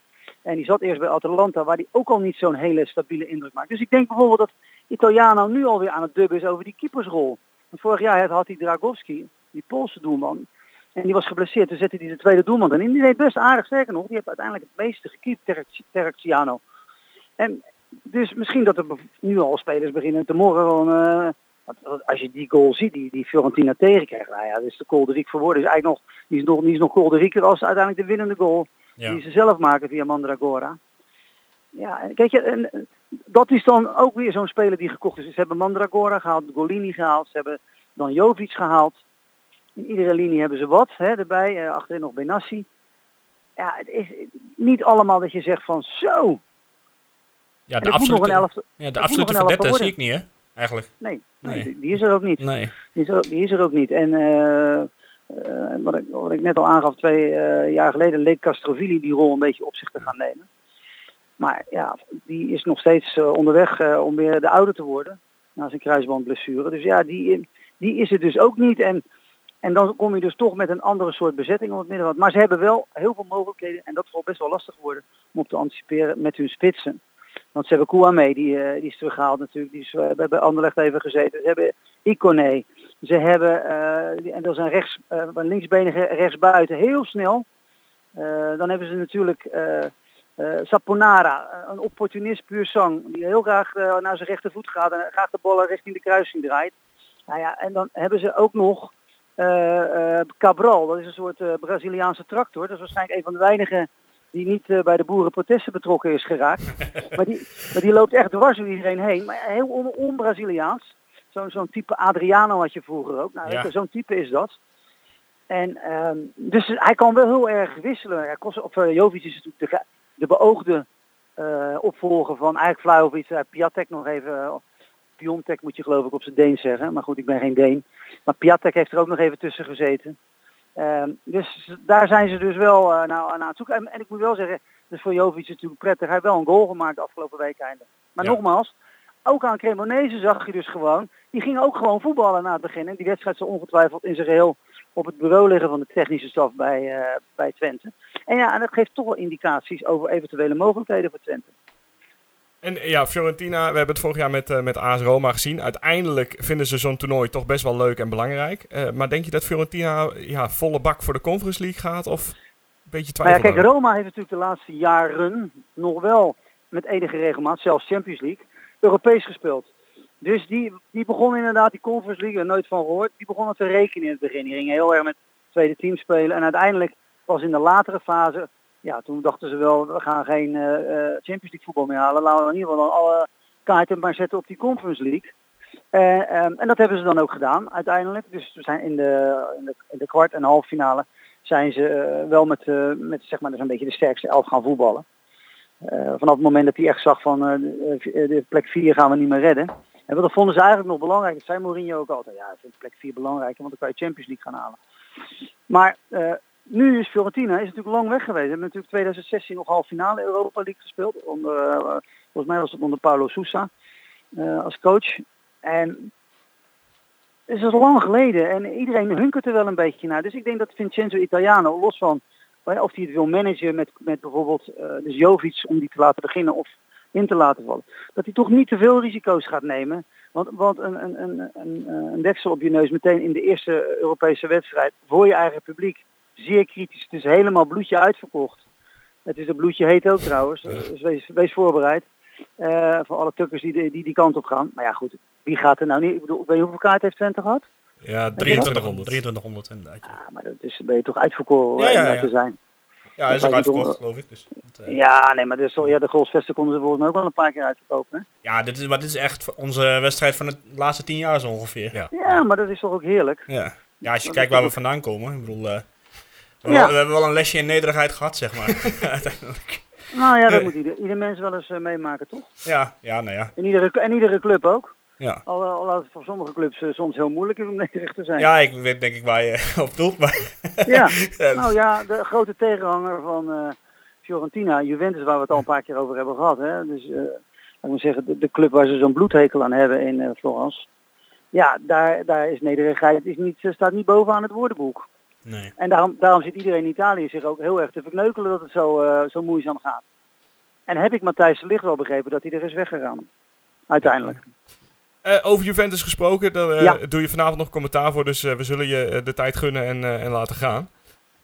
En die zat eerst bij Atalanta, waar die ook al niet zo'n hele stabiele indruk maakt. Dus ik denk bijvoorbeeld dat Italiano nu alweer aan het dubben is over die keepersrol. Want vorig jaar had hij Dragowski, die Poolse doelman. En die was geblesseerd, toen zette hij de tweede doelman erin. Die deed best aardig, sterker nog. Die heeft uiteindelijk het meeste gekiept, Terracciano. En dus misschien dat er nu al spelers beginnen te morgen gewoon... eh, als je die goal ziet, die, die Fiorentina tegenkrijgt, nou ja, dat is de Kolderiek voor woorden. Is eigenlijk nog, die is nog, die is nog Kolderieker als uiteindelijk de winnende goal
ja.
die ze zelf maken via Mandragora. Ja, en kijk je, en, eh, dat is dan ook weer zo'n speler die gekocht is. Ze hebben Mandragora gehaald, Golini gehaald, ze hebben dan Jovic gehaald. In iedere linie hebben ze wat hè, erbij, eh, achterin nog Benassi. Ja, het is niet allemaal dat je zegt van zo.
Ja, de absolute,
elftal.
ja, de absolute verdette zie
worden.
ik niet, hè? Eigenlijk.
Nee, nee,
Nee.
die- is er ook niet.
Nee.
Die is er, die is er ook niet. En eh, eh, wat, ik, wat ik net al aangaf, twee eh, jaar geleden leek Castrovilli die rol een beetje op zich te gaan nemen. Maar ja, die is nog steeds onderweg om weer de oude te worden. Na zijn kruisbandblessure. Dus ja, die, die is er dus ook niet. En, en dan kom je dus toch met een andere soort bezetting op het middenveld. Maar ze hebben wel heel veel mogelijkheden. En dat wel best wel lastig geworden om op te anticiperen met hun spitsen. Want ze hebben Kouame, die, eh, die is teruggehaald natuurlijk. Die is eh, bij, bij Anderlecht even gezeten. Ze hebben Icone. Ze hebben, eh, die- en dat is een, rechts, eh, linksbenige rechtsbuiten, heel snel. Eh, dan hebben ze natuurlijk eh, eh, Saponara, eh, een opportunist puur sang, die heel graag eh, naar zijn rechtervoet gaat en graag de ballen richting de kruising draait. Nou ja, en dan hebben ze ook nog eh, eh, Cabral, dat is een soort eh, Braziliaanse tractor. Dat is waarschijnlijk een van de weinigen die niet eh, bij de boerenprotesten betrokken is geraakt. maar, die, maar die loopt echt dwars door iedereen heen, maar heel on- on-Braziliaans. Zo'n zo'n type Adriano had je vroeger ook. Nou,
Ja.
zo'n type is dat. En ehm, dus hij kan wel heel erg wisselen. Ja, Kos- of, uh, Jovic is natuurlijk de, de beoogde eh, opvolger van eigenlijk Vlahovic. Uh, Piatek nog even. Piontek moet je geloof ik op zijn Deen zeggen. Maar goed, ik ben geen Deen. Maar Piatek heeft er ook nog even tussen gezeten. Ehm, dus daar zijn ze dus wel uh, nou, aan het zoeken. En, en ik moet wel zeggen, dus voor Jovic natuurlijk prettig. Hij heeft wel een goal gemaakt afgelopen week einde. Maar
Ja.
nogmaals, ook aan Cremonese zag je dus gewoon. Die gingen ook gewoon voetballen na het begin. En die wedstrijd zal ongetwijfeld in zijn geheel op het bureau liggen van de technische staf bij, uh, bij Twente. En ja, en dat geeft toch wel indicaties over eventuele mogelijkheden voor Twente.
En ja, Fiorentina, we hebben het vorig jaar met, uh, met AS Roma gezien. Uiteindelijk vinden ze zo'n toernooi toch best wel leuk en belangrijk. Uh, maar denk je dat Fiorentina ja, volle bak voor de Conference League gaat? Of een beetje twijfel?
Nou ja, kijk, Roma heeft natuurlijk de laatste jaren nog wel met enige regelmaat, zelfs Champions League, Europees gespeeld. Dus die, die begon inderdaad, die Conference League, er nooit van gehoord, die begonnen te rekenen in het begin. Die gingen heel erg met tweede team spelen. En uiteindelijk was in de latere fase, ja, toen dachten ze wel, we gaan geen uh, Champions League voetbal meer halen. Laten we in ieder geval dan alle kaarten maar zetten op die Conference League. Uh, um, en dat hebben ze dan ook gedaan uiteindelijk. Dus we zijn in de, in de, de kwart- en halve finale zijn ze wel met, met zeg maar, dus een beetje de sterkste elf gaan voetballen. Vanaf het moment dat hij echt zag van de, de plek 4 gaan we niet meer redden. En dat vonden ze eigenlijk nog belangrijk. Dat zei Mourinho ook altijd. Ja, ik vind plek 4 belangrijker, want dan kan je Champions League gaan halen. Maar nu is Fiorentina is natuurlijk lang weg geweest. Ze hebben natuurlijk 2016 nog half finale Europa League gespeeld. Onder, uh, volgens mij was het onder Paulo Sousa uh, als coach. En het is lang geleden en iedereen hunkert er wel een beetje naar. Dus ik denk dat Vincenzo Italiano, los van of hij het wil managen met, met bijvoorbeeld dus Jovic om die te laten beginnen of in te laten vallen. Dat hij toch niet te veel risico's gaat nemen. Want, want een, een, een, een deksel op je neus meteen in de eerste Europese wedstrijd voor je eigen publiek. Zeer kritisch. Het is helemaal bloedje uitverkocht. Het is een bloedje heet ook trouwens. Dus wees, wees voorbereid. Uh, voor alle tukkers die, die die kant op gaan. Maar ja goed, wie gaat er nou niet? Ik bedoel, weet je hoeveel kaart heeft Twente gehad?
Ja, 2300. 2300 inderdaad.
Ja, maar dat is, ben je toch uitverkoren
ja, ja,
ja. te zijn.
Ja, hij is ook uitverkocht, geloof ik. Dus,
dat, uh... Ja, nee, maar dus, ja, de goalsvesten konden ze volgens mij ook wel een paar keer uitverkopen. Hè?
Ja, dit is, maar dit is echt onze wedstrijd van de laatste tien jaar zo ongeveer.
Ja, ja maar dat is toch ook heerlijk?
Ja, ja als je dat kijkt waar we vandaan komen. Ik bedoel, uh, we, ja. we, hebben wel een lesje in nederigheid gehad, zeg maar. uiteindelijk.
Nou ja, dat moet ieder, ieder mens wel eens uh, meemaken, toch?
Ja, ja, nou ja.
En iedere, en iedere club ook.
Ja.
Al, al het voor sommige clubs uh, soms heel moeilijk is om nederig te zijn.
Ja, ik weet denk ik waar je op doelt. Maar
ja, nou ja, de grote tegenhanger van uh, Fiorentina, Juventus, waar we het al een paar keer over hebben gehad. Hè? Dus uh, ik zeggen, de, de, club waar ze zo'n bloedhekel aan hebben in Florence. Ja, daar, daar is nederigheid is niet, staat niet bovenaan het woordenboek.
Nee.
En daarom, daarom zit iedereen in Italië zich ook heel erg te verkneukelen dat het zo, eh, zo moeizaam gaat. En heb ik Matthijs de Ligt wel begrepen dat hij er is weggegaan. Uiteindelijk.
Eh, over Juventus gesproken, daar eh,
Ja.
doe je vanavond nog commentaar voor, dus eh, we zullen je de tijd gunnen en, eh, en laten gaan.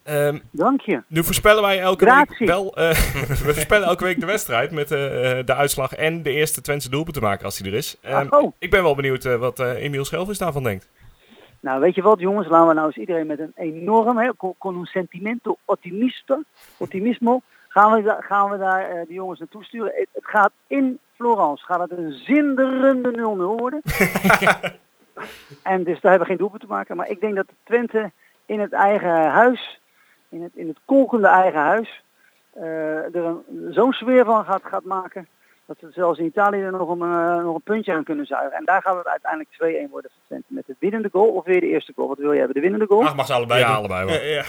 Ehm,
Dank je.
nu voorspellen wij elke
Grazie.
week wel, eh, we voorspellen elke week de wedstrijd met de uitslag en de eerste Twentse doelpunt te maken als die er is. Ehm,
oh,
ik ben wel benieuwd wat eh Emiel Schelvis daarvan denkt.
Nou weet je wat jongens, laten we nou eens iedereen met een enorm, hè, con, un sentimento ottimista, ottimismo, gaan we, gaan we daar eh, de jongens naartoe sturen. Het, het gaat in Florence, gaat het een zinderende 0-0 worden. en dus daar hebben we geen doelpunt te maken, maar ik denk dat Twente in het eigen huis, in het, in het kolkende eigen huis, eh, er zo'n sfeer van gaat, gaat maken. Dat ze zelfs in Italië er nog een, eh, nog een puntje aan kunnen zuigen. En daar gaat het uiteindelijk 2-1 worden voor Twente. Met de winnende goal of weer de eerste goal. Wat wil je hebben? De winnende goal?
Ach, mag ze allebei
ja,
doen.
allebei wel.
Ja, ja.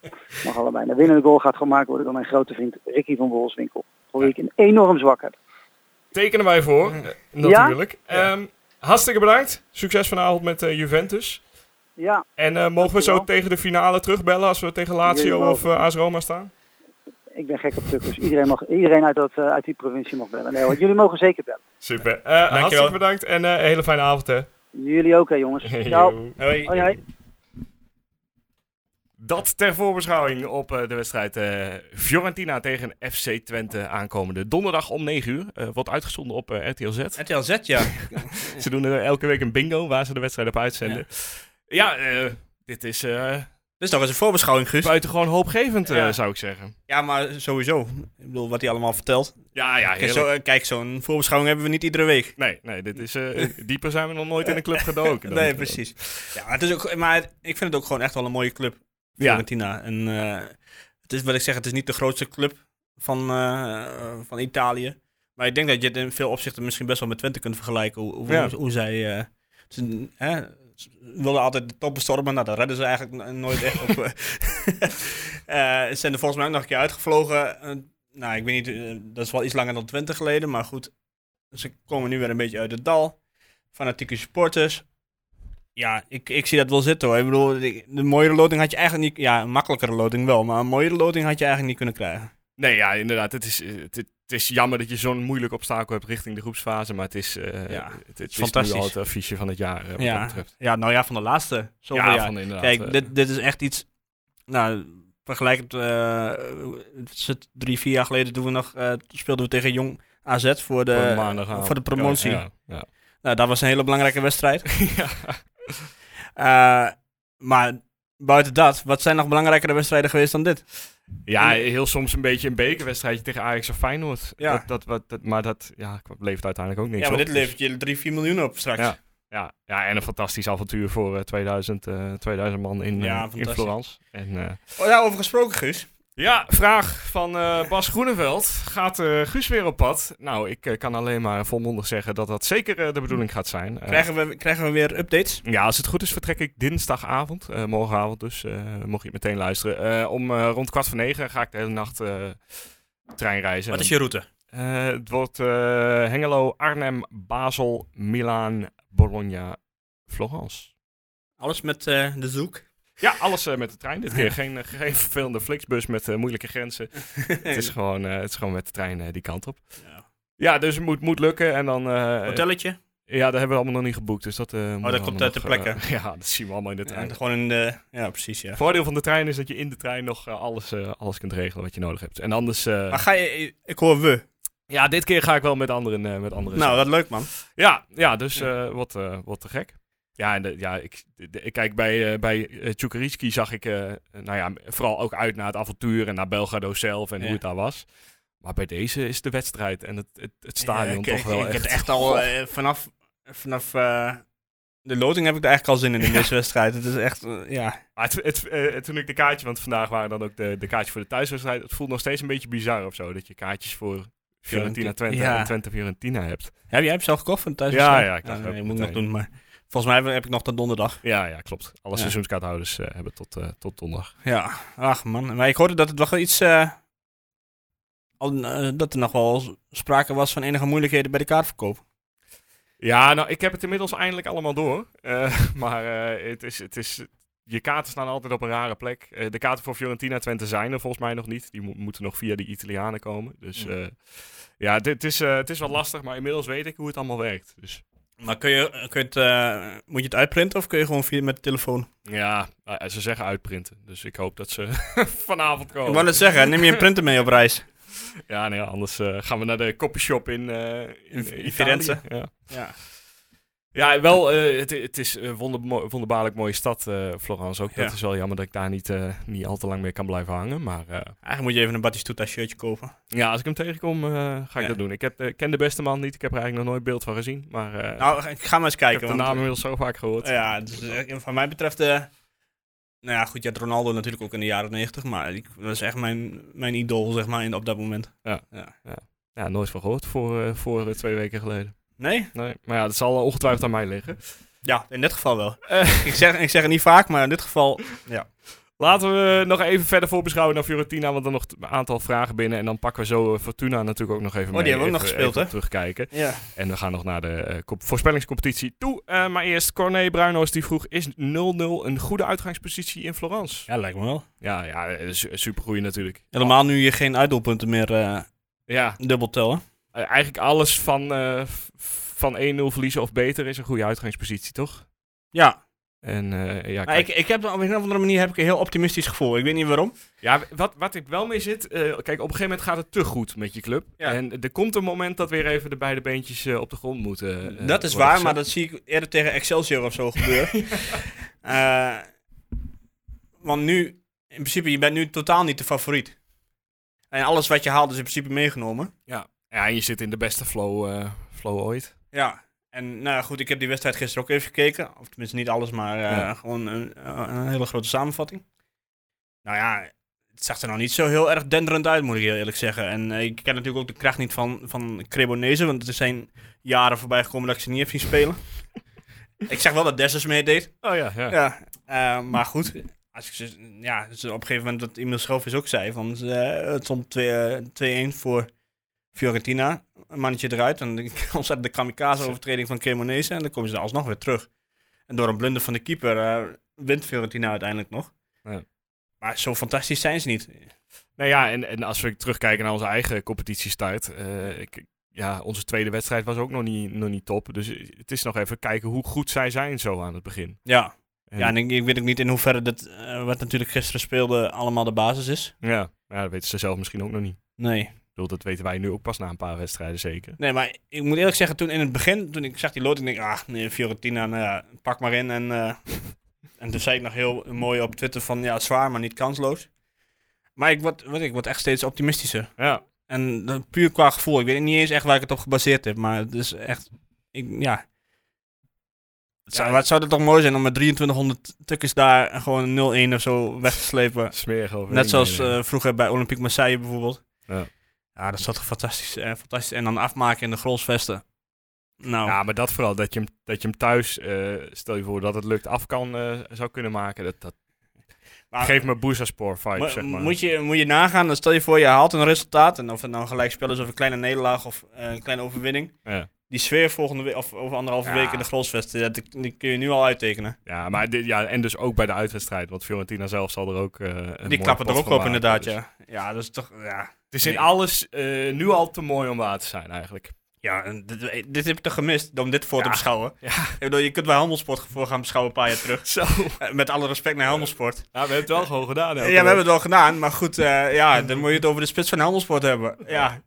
Mag allebei. De winnende goal gaat gemaakt worden door mijn grote vriend Ricky van Wolfswinkel. Voor wie ik een enorm zwak heb.
Tekenen wij voor, eh,
Ja?
natuurlijk. Ehm, hartstikke bedankt. Succes vanavond met eh, Juventus.
Ja,
En eh, mogen we zo tegen de finale terugbellen als we tegen Lazio of eh AS Roma staan?
Ik ben gek op tukkers. Iedereen, mag, iedereen uit, dat, eh, uit die provincie mag bellen. Nee, hoor, jullie mogen zeker bellen.
Super. Eh, hartstikke bedankt en eh, een hele fijne avond hè.
Jullie ook hè jongens. Ciao.
Hoi.
Hoi, hoi.
Dat ter voorbeschouwing op eh, de wedstrijd eh, Fiorentina tegen FC Twente aankomende donderdag om 9 uur. Eh, wordt uitgezonden op RTL Z.
RTL Z, ja.
Ze doen er elke week een bingo waar ze de wedstrijd op uitzenden. Ja, eh, dit is
is toch eens een voorbeschouwing, Guus.
buitengewoon hoopgevend eh,
Ja.
zou ik zeggen.
Ja, maar sowieso. Ik bedoel, wat hij allemaal vertelt.
Ja, ja,
Kijk, zo, eh, kijk, zo'n voorbeschouwing hebben we niet iedere week.
Nee, nee, dit is, eh, dieper zijn we nog nooit in een club gedoken.
Nee, precies. Ja, het is ook, maar ik vind het ook gewoon echt wel een mooie club.
Ja.
Fiorentina. En eh, het is wat ik zeg, het is niet de grootste club van, van Italië. Maar ik denk dat je het in veel opzichten misschien best wel met Twente kunt vergelijken. Hoe, hoe,
Ja.
hoe zij... wilden altijd de top bestormen. Nou, dat redden ze eigenlijk nooit echt op. eh. Eh, ze zijn er volgens mij ook nog een keer uitgevlogen. Eh, nou, ik weet niet, dat is wel iets langer dan Twente geleden. Maar goed, ze komen nu weer een beetje uit het dal. Fanatieke supporters. Ja, ik, ik zie dat wel zitten hoor. Ik bedoel, de, mooiere loting had je eigenlijk niet... Ja, een makkelijkere loting wel. Maar een mooiere loting had je eigenlijk niet kunnen krijgen.
Nee, ja, inderdaad. Het is, het, het is jammer dat je zo'n moeilijk obstakel hebt richting de groepsfase. Maar het is, eh
Ja,
het, het is
fantastisch.
nu al het affiche van het jaar, wat dat
Ja.
betreft.
ja, nou ja, van de laatste zoveel
Ja,
jaar.
van inderdaad.
Kijk,
eh,
dit, dit is echt iets... Nou, vergelijkend... het het drie, vier jaar geleden toen we nog... speelden we tegen Jong AZ voor
voor
de,
maandagavond.
voor de promotie.
Ja, ja,
Nou, dat was een hele belangrijke wedstrijd.
ja.
Maar buiten dat, wat zijn nog belangrijkere wedstrijden geweest dan dit?
Ja, heel soms een beetje een bekerwedstrijdje tegen Ajax of Feyenoord.
Ja.
Dat, dat, wat, dat, maar dat ja, levert uiteindelijk ook niks
ja, maar
op.
dit
Dus-
levert je 3, 4 miljoen op straks.
Ja. Ja, ja, en een fantastisch avontuur voor eh, 2000, eh 2000 man in,
Ja,
eh, in. Florence. En, eh,
Oh, ja, over gesproken, Guus.
Ja, vraag van eh, Bas Groeneveld. Gaat eh, Guus weer op pad? Nou, ik eh, kan alleen maar volmondig zeggen dat dat zeker de bedoeling gaat zijn.
Krijgen we, krijgen we weer updates?
ja, als het goed is vertrek ik dinsdagavond, eh, morgenavond dus, eh, mocht je het meteen luisteren. Eh, om eh, rond kwart voor negen ga ik de hele nacht eh treinreizen.
Wat is je route?
Eh, het wordt eh, Hengelo, Arnhem, Basel, Milaan, Bologna, Florence.
Alles met eh, de zoek?
Ja, alles eh, met de trein. Dit keer geen, eh, geen vervelende Flixbus met eh, moeilijke grenzen. het, is gewoon, eh, het is gewoon met de trein eh, die kant op.
Ja.
Ja, dus het moet, moet lukken. En dan, eh,
Hotelletje?
ja, dat hebben we allemaal nog niet geboekt. Dus dat, eh, moet
dat komt uit de plekken.
ja, dat zien we allemaal in de trein.
Ja, gewoon in de... Ja, precies, ja.
Het voordeel van de trein is dat je in de trein nog alles, eh, alles kunt regelen wat je nodig hebt. En anders... eh,
Maar ga je... Ik hoor we.
ja, dit keer ga ik wel met anderen. eh, met anderen
Nou, dat leuk, man.
Ja, ja dus eh, wat, eh, wat te gek. Ja, en de, ja ik, de- ik kijk bij, eh bij eh, zag ik, eh, nou ja, vooral ook uit naar het avontuur en naar Belgrado zelf en
Ja.
hoe het daar was. Maar bij deze is de wedstrijd en het, het, het stadion
Ja, ik-
toch
ik-
wel
ik,
echt...
heb echt al vanaf... Vanaf... de loting heb ik er eigenlijk al zin in in deze wedstrijd. Het is echt... ja.
Maar het, het, toen ik de kaartje, want vandaag waren dan ook de, de kaartjes voor de thuiswedstrijd. Het voelt nog steeds een beetje bizar of zo, dat je kaartjes voor Fiorentina Twente
Ja.
en Twente Fiorentina hebt.
Heb jij hem zelf gekocht van thuis?
Ja, ja, ik dacht
nee,
ook
moet ik nog doen, maar... Volgens mij heb, ik nog tot donderdag.
Ja, ja, klopt. Alle
Ja.
seizoenskaarthouders eh, hebben tot, eh, tot donderdag.
Ja, ach man. Maar ik hoorde dat het wel iets... eh, al, dat er nog wel sprake was van enige moeilijkheden bij de kaartverkoop.
Ja, nou, ik heb het inmiddels eindelijk allemaal door. Maar het is, het is, je kaarten staan altijd op een rare plek. De kaarten voor Fiorentina Twente zijn er volgens mij nog niet. Die mo- moeten nog via de Italianen komen. Dus ja, dit is, eh, het is wat lastig, maar inmiddels weet ik hoe het allemaal werkt. Dus
Maar kun je, kun je het, eh, moet je het uitprinten of kun je gewoon via met de telefoon?
ja, eh, ze zeggen uitprinten. Dus ik hoop dat ze vanavond komen.
Ik wou net zeggen, neem je een printer mee op reis?
Ja, nee, anders eh, gaan we naar de copyshop in, in,
In
Italië.
Firenze.
Ja.
Ja.
Ja, wel, eh, het, het is een wonder, wonderbaarlijk mooie stad, eh Florence ook.
Ja.
Dat is wel jammer dat ik daar niet, eh, niet al te lang mee kan blijven hangen. Maar
Eigenlijk moet je even een Batistuta shirtje kopen.
ja, als ik hem tegenkom, ga ik
Ja.
dat doen. Ik heb, ken de beste man niet, ik heb er eigenlijk nog nooit beeld van gezien. Maar
Nou, ik ga maar eens
ik
kijken.
heb de
want-
naam inmiddels zo vaak gehoord.
Ja, dus, van mij betreft... nou ja, goed, je had Ronaldo natuurlijk ook in de jaren 90, maar ik, dat is echt mijn, mijn idool, zeg maar, in, op dat moment.
Ja, nooit van gehoord voor, voor twee weken geleden.
Nee?
Nee, maar ja, dat zal ongetwijfeld aan mij liggen.
Ja, in dit geval wel.
Eh,
ik, zeg, ik zeg het niet vaak, maar in dit geval...
Laten we nog even verder voorbeschouwen naar Fiorentina, want er nog een aantal vragen binnen. En dan pakken we zo eh, Fortuna natuurlijk ook nog even
Oh,
mee.
die hebben we ook nog gespeeld, hè?
terugkijken.
Ja.
En we gaan nog naar de eh, kop- voorspellingscompetitie toe. Eh, maar eerst Corné Bruinhoos die vroeg, is 0-0 een goede uitgangspositie in Florence?
ja, lijkt me wel.
Ja, ja su- supergoeie natuurlijk.
Helemaal nu je geen uitdoelpunten meer eh,
Ja,
dubbel tellen.
Eh, eigenlijk alles van, eh, van 1-0 verliezen of beter is een goede uitgangspositie, toch?
Ja,
En eh, ja, kijk,
ik, ik heb op een of andere manier heb ik een heel optimistisch gevoel. Ik weet niet waarom.
ja wat, wat ik wel mee zit, kijk, op een gegeven moment gaat het te goed met je club.
Ja.
En er komt een moment dat weer even de beide beentjes op de grond moeten.
dat is waar,
gezet.
maar dat zie ik eerder tegen Excelsior of zo gebeuren. Want nu, in principe, je bent nu totaal niet de favoriet. En alles wat je haalt is in principe meegenomen.
Ja, ja je zit in de beste flow, eh, flow ooit.
Ja, en nou goed, ik heb die wedstrijd gisteren ook even gekeken. Of tenminste niet alles, maar eh,
Ja.
gewoon een, een hele grote samenvatting. Nou ja, het zag er nou niet zo heel erg denderend uit, moet ik heel eerlijk zeggen. En eh, ik ken natuurlijk ook de kracht niet van, van Cremonese, want er zijn jaren voorbij gekomen dat ik ze niet heb zien spelen. ik zeg wel dat Dessers meedeed.
Oh ja, ja.
Ja, maar goed. Als ik ze, ja, dus op een gegeven moment wat Emil Schelvis ook zei, van, het stond 2 2-1 voor Fiorentina. Een mannetje eruit en dan ontzettend de kamikaze-overtreding van Cremonese en dan komen ze er alsnog weer terug. En door een blunder van de keeper eh, wint Fiorentina uiteindelijk nog.
Ja.
Maar zo fantastisch zijn ze niet.
Nou ja, en, en als we terugkijken naar onze eigen competitiestart. eh, ik, ja, onze tweede wedstrijd was ook nog niet, nog niet top. Dus het is nog even kijken hoe goed zij zijn zo aan het begin.
Ja,
En,
ja en ik, ik weet ook niet in hoeverre dat, eh, wat natuurlijk gisteren speelde, allemaal de basis is.
ja, ja, dat weten ze zelf misschien ook nog niet.
Nee.
Bedoel, dat weten wij nu ook pas na een paar wedstrijden zeker.
Nee, maar ik moet eerlijk zeggen, toen in het begin, toen ik zag die loting, denk ik, ah, nee, Fiorentina, nou ja, pak maar in. En, eh, en toen zei ik nog heel mooi op Twitter van, ja, zwaar, maar niet kansloos. Maar ik word, wat, ik word echt steeds optimistischer.
Ja,
En puur qua gevoel. Ik weet niet eens echt waar ik het op gebaseerd heb, maar het is echt, ik, ja. Het zou,
Ja.
wat zou het toch mooi zijn om met 2300 tukjes daar gewoon een 0-1 of zo weg te slepen.
smerig over.
Net zoals eh, vroeger bij Olympique Marseille bijvoorbeeld.
Ja.
Ja, dat toch fantastisch, eh, fantastisch. En dan afmaken in de grolsvesten. Nou,
Ja, maar dat vooral, dat je hem, dat je hem thuis, eh, stel je voor dat het lukt, af kan, eh, zou kunnen maken. Dat, dat
maar,
geeft me vibes,
mo-
zeg maar.
moet, je, moet je nagaan, dan stel je voor je haalt een resultaat. En of het nou gelijk spel is of een kleine nederlaag of eh, een kleine overwinning.
Ja.
Die sfeer volgende week of over anderhalve
Ja.
week in de grolsvesten, ja, die, die kun je nu al uittekenen.
Ja, maar dit, ja, en dus ook bij de uitwedstrijd, want Fiorentina zelf zal er ook. een
die klappen er ook op
maken,
inderdaad,
dus-
ja. Ja, dat is toch, ja.
Het is in
Nee.
alles eh, nu al te mooi om waar te zijn, eigenlijk.
Ja, en dit, dit heb ik toch gemist, om dit voor te beschouwen.
Ja.
Ik bedoel, je kunt bij Helmelsport voor gaan beschouwen een paar jaar terug.
Zo.
Eh, Met alle respect naar Helmelsport.
Ja, we hebben het wel gewoon gedaan.
Ja, we hebben het wel gedaan, maar goed, eh, ja, dan moet je het over de spits van Helmelsport hebben. Ja,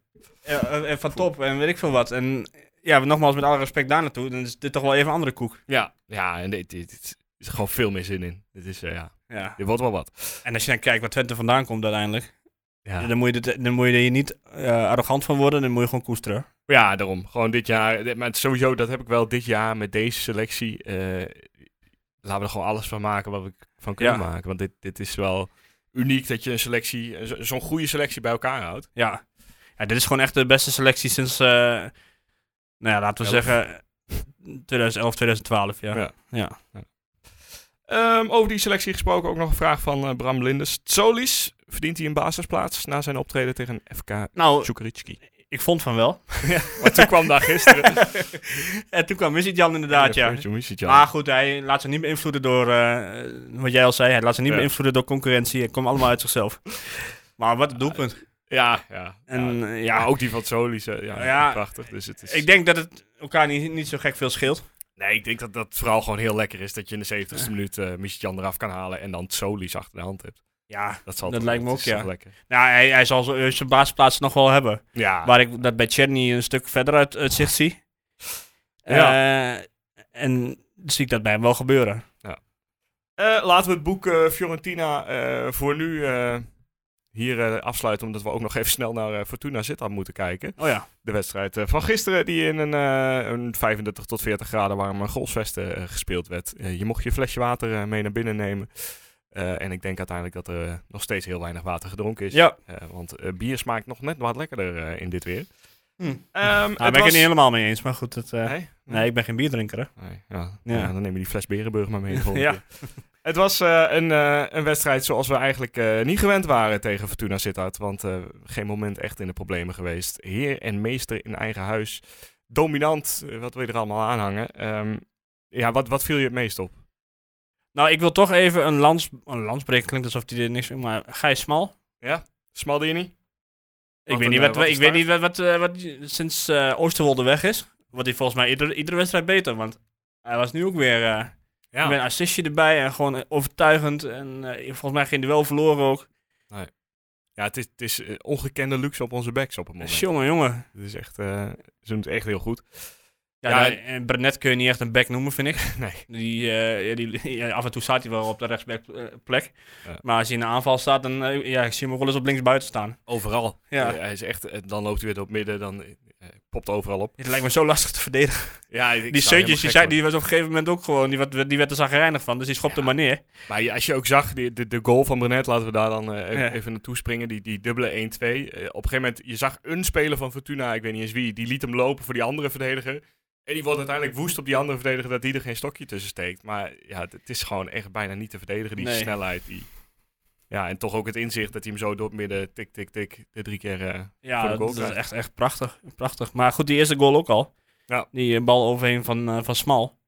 en- en van top en weet ik veel wat. En ja, nogmaals, met alle respect daar naartoe, dan is dit toch wel even een andere koek.
Ja, ja en dit, dit, dit is gewoon veel meer zin in. Dit, is, ja,
Ja.
dit wordt wel wat.
En als je dan kijkt waar Twente vandaan komt uiteindelijk,
Ja,
dan, moet je dit, dan moet je er niet eh, arrogant van worden, dan moet je gewoon koesteren.
ja daarom. Gewoon dit jaar. Maar sowieso, dat heb ik wel dit jaar met deze selectie. eh, laten we er gewoon alles van maken wat we van kunnen
Ja.
maken. Want dit, dit is wel uniek dat je een selectie, zo- zo'n goede selectie bij elkaar houdt.
Ja. ja, dit is gewoon echt de beste selectie sinds, eh, nou ja, laten we
Elf.
zeggen, 2011, 2012, ja.
Ja.
ja.
Ehm, over die selectie gesproken ook nog een vraag van Bram Lindes. Solis, verdient hij een basisplaats na zijn optreden tegen FK
Nou, ik vond van wel.
Maar toen kwam daar gisteren.
en toen kwam Missy-Jan inderdaad, ja. Maar goed, hij laat zich niet beïnvloeden door, eh, wat jij al zei, hij laat zich niet
Ja.
beïnvloeden door concurrentie. Het komt allemaal uit zichzelf. Maar wat een doelpunt.
Ja, ja.
En
ja.
eh, ja,
ook die van Solis, ja,
Ja,
prachtig. Dus het is...
ik denk dat het elkaar niet, niet zo gek veel scheelt.
Nee, ik denk dat dat vooral gewoon heel lekker is dat je in de 70ste minuut eh Misijan eraf kan halen en dan Solis achter de hand hebt.
Ja,
Dat, zal
Dat
toch-
lijkt me
het
ook, ja.
lekker.
nou, hij, hij zal zijn basisplaats nog wel hebben.
Ja,
Waar ik dat bij Cherny een stuk verder uit, uit zicht zie.
Ja.
Eh, en zie ik dat bij hem wel gebeuren.
Eh, laten we het boek eh, Fiorentina voor nu hier afsluiten, omdat we ook nog even snel naar Fortuna Sittard moeten kijken.
Oh ja.
De wedstrijd van gisteren, die in een, een 35 tot 40 graden warme golfsvesten gespeeld werd. Je mocht je flesje water mee naar binnen nemen. Eh, en ik denk uiteindelijk dat er eh, nog steeds heel weinig water gedronken is.
Ja.
Eh, want eh, bier smaakt nog net wat lekkerder eh, in dit weer.
Hm.
Ehm,
Nou,
het
ben ik
was-
het niet helemaal mee eens, maar goed. Het, eh,
Nee?
nee, ik ben geen bierdrinker, hè.
Nee, ja.
Ja.
Ja, dan neem je die fles Berenburg maar mee
Ja.
Het was eh, een, eh, een wedstrijd zoals we eigenlijk eh, niet gewend waren tegen Fortuna Sittard. Want eh, geen moment echt in de problemen geweest. Heer en meester in eigen huis. Dominant, wat wil je er allemaal aanhangen. Ehm, ja, wat, wat viel je het meest op?
Nou, ik wil toch even een lans, een lans breken. Klinkt alsof hij er niks maar Gijs Smal.
Smalde je niet?
Ik
Wat
weet
een,
niet,
eh,
wat,
wat
ik weet niet wat, wat, eh, wat sinds eh Oosterwolde weg is. Wordt hij volgens mij iedere, iedere wedstrijd beter. Want hij was nu ook weer eh, met een assistje erbij en gewoon overtuigend. En volgens mij geen duel verloren ook.
Ja, het is, het is ongekende luxe op onze backs op het moment.
Jongen, jongen.
Het is echt, ze doen het echt heel goed.
Ja,
Ja,
en Brenet kun je niet echt een back noemen, vind ik.
Nee.
Die, eh, die, ja, af en toe staat hij wel op de rechtsback eh.
Ja.
Maar als hij in de aanval staat, dan eh, ja, ik zie hem ook wel eens op links buiten staan.
Overal.
Ja.
Hij is echt, dan loopt hij weer op midden, dan popt overal op.
Het lijkt me zo lastig te verdedigen.
Ja, ik
die Seuntjes, die, zei, die was op een gegeven moment ook gewoon, die werd, die werd er zagrijnig van. Dus die schopte maar neer.
Maar als je ook zag, die, de, de goal van Brenet, laten we daar dan even, even naartoe springen. Die, die dubbele 1-2. Eh, op een gegeven moment, je zag een speler van Fortuna, ik weet niet eens wie, die liet hem lopen voor die andere verdediger. En die wordt uiteindelijk woest op die andere verdediger dat die er geen stokje tussen steekt. Maar ja, het, is gewoon echt bijna niet te verdedigen, die
Nee.
snelheid. Die, ja, en toch ook het inzicht dat hij hem zo door het midden, tik, tik, tik, de drie keer... eh,
Ja,
Voor de goal
dat is echt, echt prachtig, prachtig. Maar goed, die eerste goal ook al.
Ja.
Die eh, bal overheen van, eh, van Smal.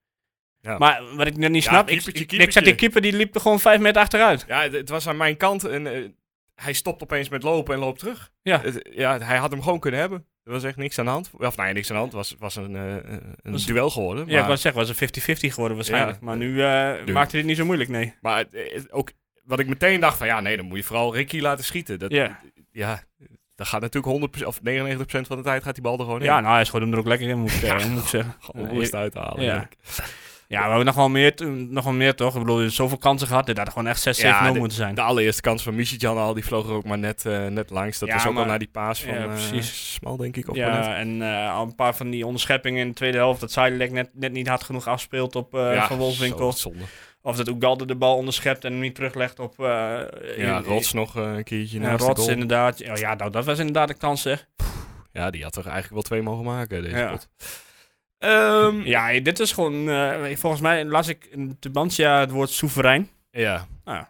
Ja.
Maar wat ik net niet
Ja,
snap, ik,
keepertje,
ik, die keeper die liep er gewoon vijf meter achteruit.
Ja, het, het was aan mijn kant en hij stopt opeens met lopen en loopt terug.
Ja.
Het- ja, hij had hem gewoon kunnen hebben. Er was echt niks aan de hand. Of nee, niks aan de hand. Het was, was een, eh, een
Was-
duel geworden.
Ja, ik
maar,
wou zeggen, was een 50-50 geworden waarschijnlijk.
Ja.
Maar nu eh
Nu.
maakte het niet zo moeilijk, nee.
maar het- het- ook wat ik meteen dacht van ja, nee, dan moet je vooral Ricky laten schieten. Dat,
Ja.
ja, dat gaat natuurlijk 100% of 99% van de tijd gaat die bal er gewoon in.
Ja, nou, hij schoot hem er ook lekker in, moet ik, eh, moet ik zeggen.
Gewoon
Eh,
uithalen.
ja. Ja, we hebben nog wel meer, nog wel meer toch? Ik bedoel, er is zoveel kansen gehad. Dit had gewoon echt 6-7-0
Ja, de-
moeten zijn.
De allereerste kans van Michijan al, die vloog er ook maar net, eh, net langs. Dat
Ja,
was ook
maar-
al naar die paas van
Ja,
eh,
precies.
Smal, denk ik. Of
ja, en eh, al een paar van die onderscheppingen in de tweede helft. Dat Zijdelijk net, net niet hard genoeg afspeelt op Van Wolfswinkel.
zo zonde.
Of dat Ugalde de bal onderschept en hem niet teruglegt op...
Ja,
in-
Rots nog een keertje
Ja, Rots
goal.
inderdaad. Ja, ja, nou, dat was inderdaad een kans, zeg.
Ja, die had toch eigenlijk wel twee mogen maken, deze
Ja.
pot. Ehm,
Ja, dit is gewoon... eh, volgens mij las ik in Tubantia het woord soeverein.
Ja.
Ah.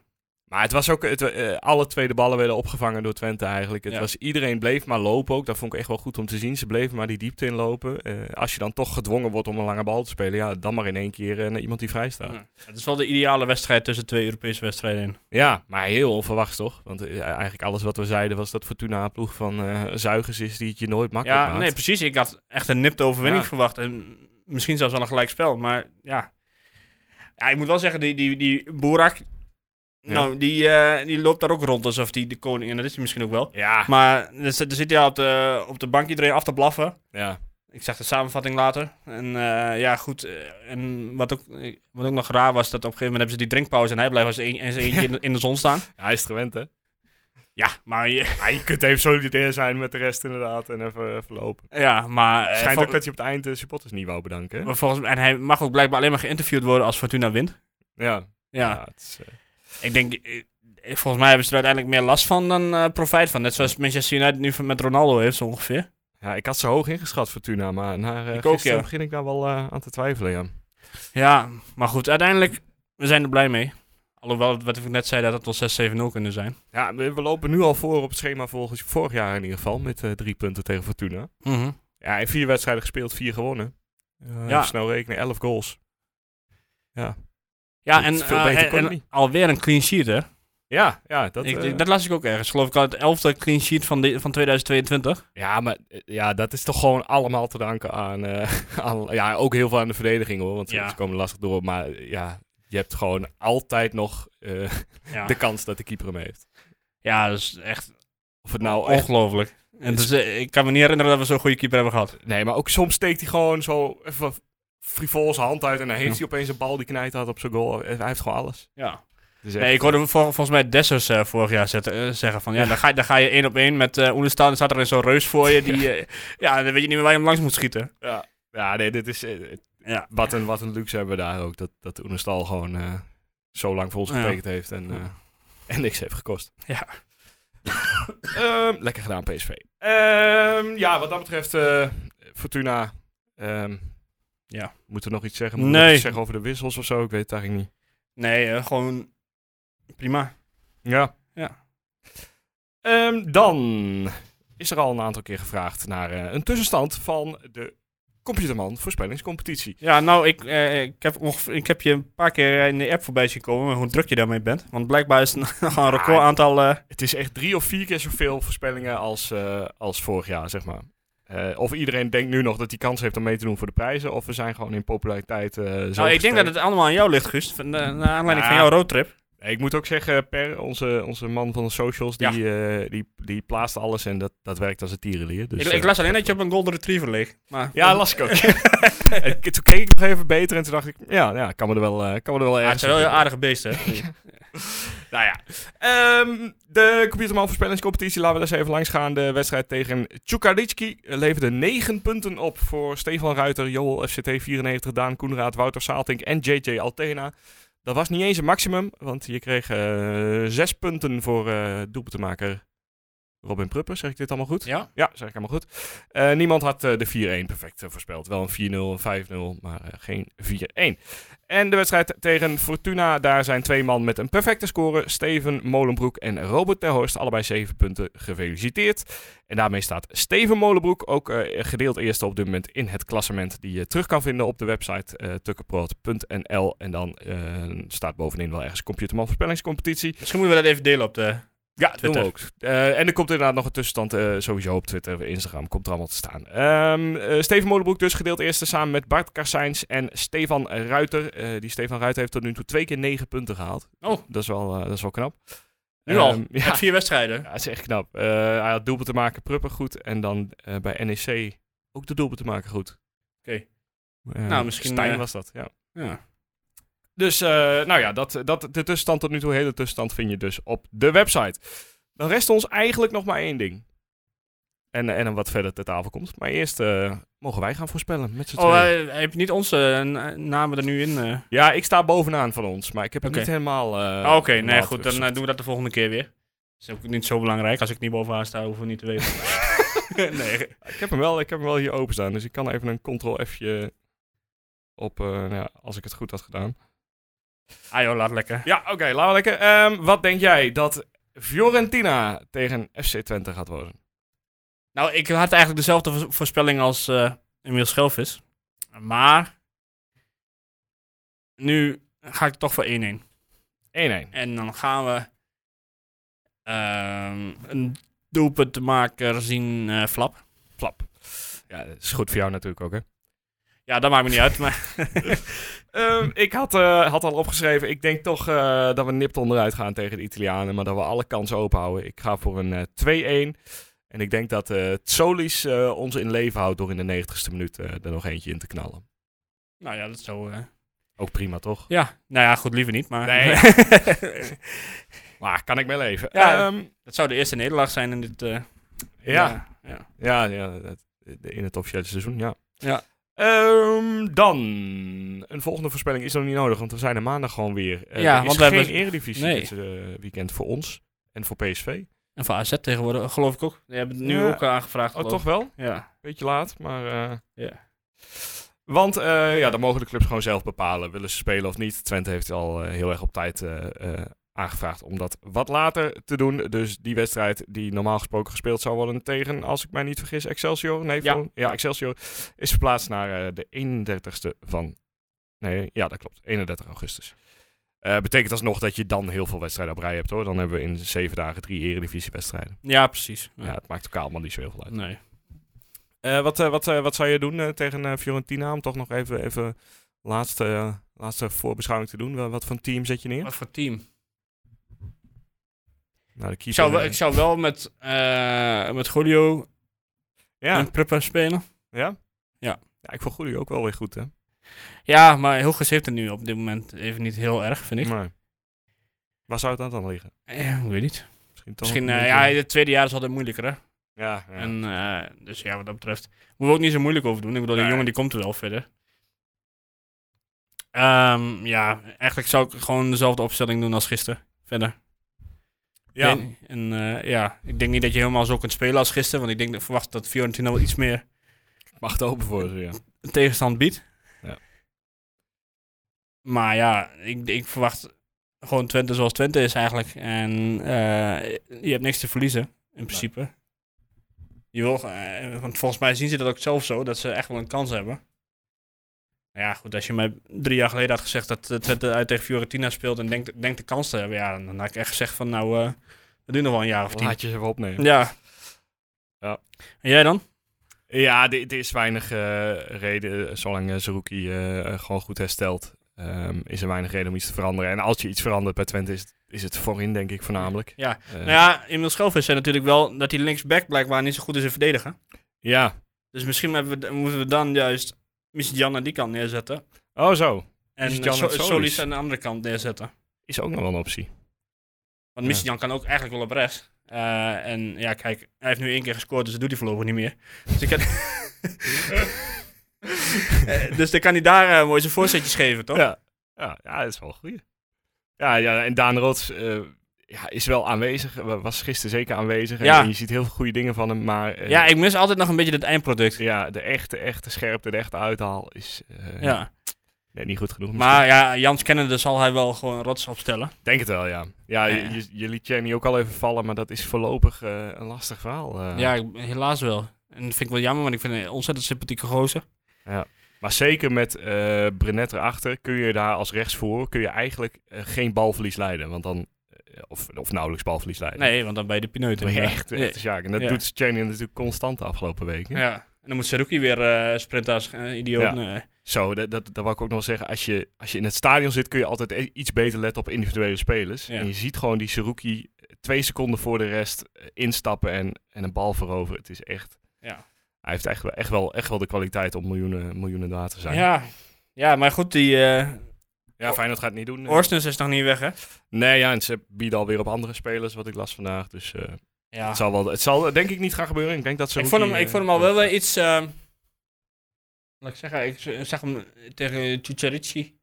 Maar het was ook, het, eh, alle tweede ballen werden opgevangen door Twente eigenlijk. Het
Ja.
was, iedereen bleef maar lopen ook. Dat vond ik echt wel goed om te zien. Ze bleven maar die diepte inlopen. Eh als je dan toch gedwongen wordt om een lange bal te spelen, ja, dan maar in één keer eh, naar iemand die vrij staat. Ja.
Ja. Het is wel de ideale wedstrijd tussen twee Europese wedstrijden in.
maar heel onverwachts toch? Want eigenlijk alles wat we zeiden was dat Fortuna een ploeg van zuigers is die het je nooit makkelijk
Ja,
maakt.
nee, precies. Ik had echt een nipte overwinning
Ja.
verwacht. En misschien zelfs wel een gelijk spel. Maar ja. Ja, ik moet wel zeggen, die, die, die Boerak...
Ja.
Nou, die, eh, die loopt daar ook rond alsof die de koning... En dat is hij misschien ook wel.
Ja,
Maar er zit, er zit hij op de, op de bank iedereen af te blaffen.
ja.
Ik zag de samenvatting later. En eh, ja, goed. eh, en wat ook, wat ook nog raar was, dat op een gegeven moment hebben ze die drinkpauze en hij blijft als een, eentje in, de- in de zon staan.
hij is het gewend hè.
Ja, maar, je-
Ja, je kunt even solidair zijn met de rest inderdaad en even, even lopen.
ja, maar,
Het schijnt ook dat hij op het eind de supporters niet wou bedanken.
maar volgens, en hij mag ook blijkbaar alleen maar geïnterviewd worden als Fortuna wint.
Ja.
Ja,
het is,
ik denk, eh, volgens mij hebben ze er uiteindelijk meer last van dan eh, profijt van. Net zoals Manchester United nu met Ronaldo heeft, zo ongeveer.
ja, ik had ze hoog ingeschat, Fortuna, maar na uh,
ook, ja.
begin ik daar wel aan te twijfelen, ja.
Ja, maar goed, uiteindelijk, we zijn er blij mee. Alhoewel, wat ik net zei, dat het wel 6-7-0 kunnen zijn.
Ja, we, we lopen nu al voor op het schema volgens vorig jaar in ieder geval. Met drie punten tegen Fortuna. Ja, in vier wedstrijden gespeeld, vier gewonnen.
Ja.
Snel rekenen, elf goals. Ja,
Ja, en, eh, en- alweer een clean sheet, hè?
ja, ja dat,
ik,
eh,
dat las ik ook ergens. Geloof ik al het elfde clean sheet van, de, van 2022.
ja, maar eh, ja, dat is toch gewoon allemaal te danken aan, aan ja, ook heel veel aan de verdediging hoor. Want ze-
Ja.
ze komen lastig door. Maar ja, je hebt gewoon altijd nog
Ja,
de kans dat de keeper hem heeft.
ja dat is echt
Of het nou
ongelooflijk. En dus, ik kan me niet herinneren dat we zo'n goede keeper hebben gehad.
Nee, maar ook soms steekt hij gewoon zo even frivol zijn hand uit en dan heeft
Ja.
hij opeens een bal die knijt had op zijn goal. Hij heeft gewoon alles.
Ja.
Dus echt-
Nee, ik hoorde vol- volgens mij Dessers eh, vorig jaar zetten, eh, zeggen van... Ja, Dan, ga, je- dan ga je één op één met eh Oenestal. Dan staat er zo'n reus voor je. Die, ja, dan weet je niet meer waar je hem langs moet schieten.
ja. ja, nee, dit is...
Ja.
wat, een, wat een luxe hebben we daar ook. Dat, dat Oenestal gewoon eh, zo lang voor ons
Ja.
heeft en, eh, en niks heeft gekost.
Ja.
Ehm, lekker gedaan, PSV. Ehm, ja, wat dat betreft, eh, Fortuna... ehm,
Ja.
Moeten we nog iets zeggen? Moeten we
Nee.
iets zeggen over de wissels of zo? Ik weet het eigenlijk niet.
Nee, eh, gewoon prima.
Ja.
Ja.
Ehm, dan is er al een aantal keer gevraagd naar eh, een tussenstand van de Computerman voorspellingscompetitie.
Ja, nou, ik, eh, ik, heb ongeveer, ik heb je een paar keer in de app voorbij zien komen hoe druk je daarmee bent. Want blijkbaar is het nog een record aantal...
Het is echt drie of vier keer zoveel voorspellingen als, als vorig jaar, zeg maar. Eh, of iedereen denkt nu nog dat hij kans heeft om mee te doen voor de prijzen, of we zijn gewoon in populariteit eh zo
nou, ik denk dat het allemaal aan jou ligt. Van de- Naar aanleiding
Ja.
van jouw roadtrip.
Ik moet ook zeggen, Per, onze, onze man van de socials, die, eh, die, die plaatst alles en dat, dat werkt als een tierenlier. Dus,
ik, ik
eh,
las alleen dat je op een golden retriever leeg. Maar,
Ja, las ik ook. En toen keek ik nog even beter en toen dacht ik, ja, ja kan me er wel, eh, kan me er wel
Ja, het
ergens
zijn wel aardige beesten.
Nou ja, Ehm, de Computerman voorspellingscompetitie, laten we eens even langs gaan. De wedstrijd tegen Tjukalicki leverde 9 punten op voor Stefan Ruiter, Joel FCT 94, Daan Koenraad, Wouter Saaltink en JJ Altena. Dat was niet eens een maximum, want je kreeg eh 6 punten voor eh doelpuntenmaker Robin Pruppen. Zeg ik dit allemaal goed?
ja?
Ja, zeg ik allemaal goed. Eh, niemand had eh, de 4-1 perfect eh, voorspeld. Wel een 4-0, een 5-0, maar geen 4-1. En de wedstrijd tegen Fortuna, daar zijn twee man met een perfecte score. Steven Molenbroek en Robert Terhorst, allebei 7 punten. Gefeliciteerd. En daarmee staat Steven Molenbroek ook gedeeld eerste op dit moment in het klassement. Die je terug kan vinden op de website eh tukkenproot.nl. En dan staat bovenin wel ergens Computerman voorspellingscompetitie.
Misschien moeten we dat even delen op de...
Ja, doen we
Twitter.
ook. Eh, en er komt inderdaad nog een tussenstand eh, sowieso op Twitter, Instagram, komt er allemaal te staan. Ehm, eh, Steven Molenbroek dus gedeeld eerste samen met Bart Karsijns en Stefan Ruiter. Die Stefan Ruiter heeft tot nu toe twee keer negen punten gehaald.
Oh.
Dat is wel, dat is wel knap.
Nu al?
Ehm, ja,
vier wedstrijden.
ja, dat is echt knap. Hij had doelpunten maken Pruppen goed en dan bij NEC ook de doelpunten maken goed.
Oké.
Eh,
Nou, misschien,
Stijn was dat, ja.
Ja.
Dus, eh, nou ja, dat, dat, de tussenstand tot nu toe, hele tussenstand vind je dus op de website. Dan rest ons eigenlijk nog maar één ding. En, en een wat verder ter tafel komt. Maar eerst eh, mogen wij gaan voorspellen met z'n
Oh,
tweeën.
eh, heb je niet onze eh, na- namen er nu in? eh?
Ja, ik sta bovenaan van ons, maar ik heb het niet helemaal... eh,
Ah, Oké, nee, goed. Dan eh, doen we dat de volgende keer weer. is ook niet zo belangrijk. Als ik niet bovenaan sta, hoeven we niet te weten. nee.
Ik heb hem wel, ik heb hem wel hier openstaan, dus ik kan even een ctrl-F'je op, eh, nou ja, als ik het goed had gedaan.
Ah joh, laat lekker.
Ja, oké, laten we lekker. Ehm, wat denk jij dat Fiorentina tegen FC Twente gaat worden?
Nou, ik had eigenlijk dezelfde vo- voorspelling als eh Emiel Schelvis. Maar nu ga ik toch voor 1-1.
1-1.
En dan gaan we ehm, een doelpuntenmaker zien eh Flap.
Flap. Ja, dat is goed voor jou natuurlijk ook, hè?
Ja, dat maakt me niet uit. Maar
Ehm, ik had, eh, had al opgeschreven, ik denk toch eh, dat we nipt onderuit gaan tegen de Italianen, maar dat we alle kansen open houden. Ik ga voor een eh 2-1. En ik denk dat eh Solis eh, ons in leven houdt door in de 90ste minuut er nog eentje in te knallen.
nou ja, dat zou...
Ook prima, toch?
ja, nou ja, goed, liever niet. Maar
Nee. Maar kan ik mee leven.
Ja.
Ehm,
dat zou de eerste nederlaag zijn in dit...
ja.
ja.
Ja, ja, dat- in het officiële seizoen, ja.
Ja.
Ehm, dan, een volgende voorspelling is nog niet nodig, want we zijn er maandag gewoon weer. Eh,
Ja,
er is
want we hebben-
eredivisie
Nee.
dit eh, weekend voor ons en voor PSV.
En voor AZ tegenwoordig, geloof ik ook. Die hebben het nu
Ja.
ook aangevraagd.
Oh, toch wel?
Ja.
Beetje laat, maar... eh,
Ja.
Want eh, ja, dan mogen de clubs gewoon zelf bepalen. Willen ze spelen of niet? Twente heeft al eh, heel erg op tijd eh, eh, aangevraagd om dat wat later te doen. Dus die wedstrijd die normaal gesproken gespeeld zou worden tegen, als ik mij niet vergis, Excelsior. Nee,
Ja.
Excelsior is verplaatst naar eh, de 31ste van... Nee, ja, dat klopt. 31 augustus. Eh betekent alsnog dat je dan heel veel wedstrijden op rij hebt hoor. Dan hebben we in zeven dagen drie eredivisiewedstrijden.
Ja, precies.
Ja, het maakt elkaar allemaal niet zo heel veel uit.
Nee.
Eh, wat, wat, wat zou je doen tegen Fiorentina? Om toch nog even, even laatste, laatste voorbeschouwing te doen. Wat voor team zet je neer?
Wat voor team?
Nou, de keeper,
Ik zou, wel,
eh,
ik zou wel met, eh met Julio
ja,
en Prupper spelen.
ja?
Ja.
Ja, ik vond Goelie ook wel weer goed, hè?
Ja, maar Hilgers heeft het nu op dit moment even niet heel erg, vind ik.
Maar, waar zou het aan dan liggen?
Eh, ik weet niet.
Misschien, toch
Misschien,
een
eh,
beetje-
ja, het tweede jaar is altijd moeilijker, hè?
ja, ja.
En, eh, dus ja, wat dat betreft. Moeten we ook niet zo moeilijk over doen. Ik bedoel, die
Nee.
jongen die komt er wel verder. Ehm, ja, eigenlijk zou ik gewoon dezelfde opstelling doen als gisteren. Verder.
Ja.
En, en, eh, ja, ik denk niet dat je helemaal zo kunt spelen als gisteren. Want ik denk, ik verwacht dat Fiorentina wel iets meer
het open voor ze, ja.
tegenstand biedt.
Ja.
Maar ja, ik, ik verwacht gewoon Twente zoals Twente is eigenlijk. En eh, je hebt niks te verliezen, in principe. Je wil, eh, want volgens mij zien ze dat ook zelf zo, dat ze echt wel een kans hebben. Nou ja, goed, als je mij drie jaar geleden had gezegd dat eh, Twente uit tegen Fiorentina speelt en denkt, denkt de kans te hebben, ja, dan, had ik echt gezegd van nou, eh dat duurt nog wel een jaar of tien.
Laat je ze even opnemen.
Ja.
Ja.
En jij dan?
Ja, er er is weinig eh, reden, zolang uh, Zerouki eh, gewoon goed herstelt, ehm, is er weinig reden om iets te veranderen. En als je iets verandert bij Twente, is, het- is het voorin, denk ik, voornamelijk.
Ja.
Eh,
Nou ja, Emil Schelvis zei natuurlijk wel dat hij linksback blijkbaar niet zo goed is in verdedigen.
ja.
Dus misschien we, moeten we dan juist Jan aan die kant neerzetten.
Oh, zo.
En
Misjan
so
en Solis.
Solis aan de andere kant neerzetten.
Is ook nog wel een optie.
Want
Ja.
Jan kan ook eigenlijk wel op rechts. Eh, en ja, kijk, hij heeft nu één keer gescoord, dus dat doet hij voorlopig niet meer. Dus, ik kan... Eh, dus dan kan hij daar eh, mooi zijn voorzetjes geven, toch?
Ja, ja, ja dat is wel een goeie. Ja, ja, en Daan Rots eh, ja, is wel aanwezig. wa- Was gisteren zeker aanwezig. En,
Ja.
en je ziet heel veel goede dingen van hem. Maar eh,
Ja, ik mis altijd nog een beetje het eindproduct.
ja, de echte, echte scherpte, de echte uithaal is eh,
Ja.
nee, niet goed genoeg. misschien.
Maar ja, Jans kennende zal hij wel gewoon rots opstellen.
Denk het wel, ja. Ja, je,
Ja.
je, je liet Jenny ook al even vallen, maar dat is voorlopig eh, een lastig verhaal.
Ja, helaas wel. En dat vind ik wel jammer, want ik vind hem een ontzettend sympathieke gozer.
Maar zeker met Brenet erachter kun je daar als rechtsvoor kun je eigenlijk geen balverlies leiden. Want dan, of, of nauwelijks balverlies leiden.
Nee, want dan ben je de pineut.
Dan ben je
Ja.
echt, echt sjaak. En dat doet Jenny natuurlijk constant de afgelopen weken.
Ja. En dan moet Seruki weer eh sprinten als eh, idioot.
Ja.
Nee.
Zo, dat, dat, dat wou ik ook nog zeggen. Als je, als je in het stadion zit, kun je altijd e- iets beter letten op individuele spelers.
Ja.
En je ziet gewoon die Seruki twee seconden voor de rest eh, instappen en, en een bal veroveren. Het is echt...
Ja.
Hij heeft echt, wel- echt, wel, echt wel de kwaliteit om miljoenen, miljoenen daar te zijn.
Ja. ja, maar goed, die eh
ja Feyenoord gaat het niet doen.
Orsnes is nog niet weg, hè?
Nee, ja, en ze bieden alweer op andere spelers, wat ik las vandaag. Dus eh,
Ja.
het, zal wel, het zal denk ik niet gaan gebeuren. Ik denk dat ze...
Ik vond, hem, ik vond hem al wel weer iets... eh, laat ik zeggen, ik zag hem tegen Tucerici.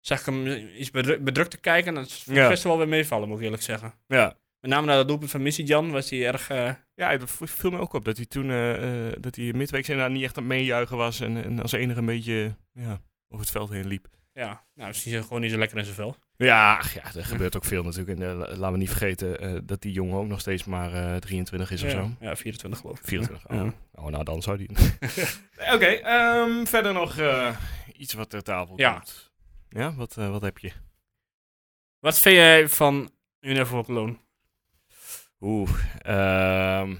Zag ik hem iets bedru- bedrukt te kijken. Dat is
Ja.
gisteren wel weer meevallen, moet ik eerlijk zeggen.
Ja.
Met name na dat doelpunt van Missy Jan was hij erg... eh,
Ja, het v- viel me ook op dat hij toen, eh, eh, dat hij midweeks inderdaad niet echt aan het meejuichen was. En, en als enige een beetje ja, over het veld heen liep.
Ja, nou, is hij gewoon niet zo lekker in zijn vel.
Ja, ach ja, er gebeurt ook veel natuurlijk. En eh, la- laten we niet vergeten eh, dat die jongen ook nog steeds maar eh, 23 is of zo.
Ja, 24 geloof ik.
24. Oh,
Ja.
oh nou dan zou die. Oké, ehm, verder nog eh, iets wat ter tafel
Ja.
komt. Ja, wat, eh, wat heb je?
Wat vind jij van Unifor Cologne?
Oeh, ehm,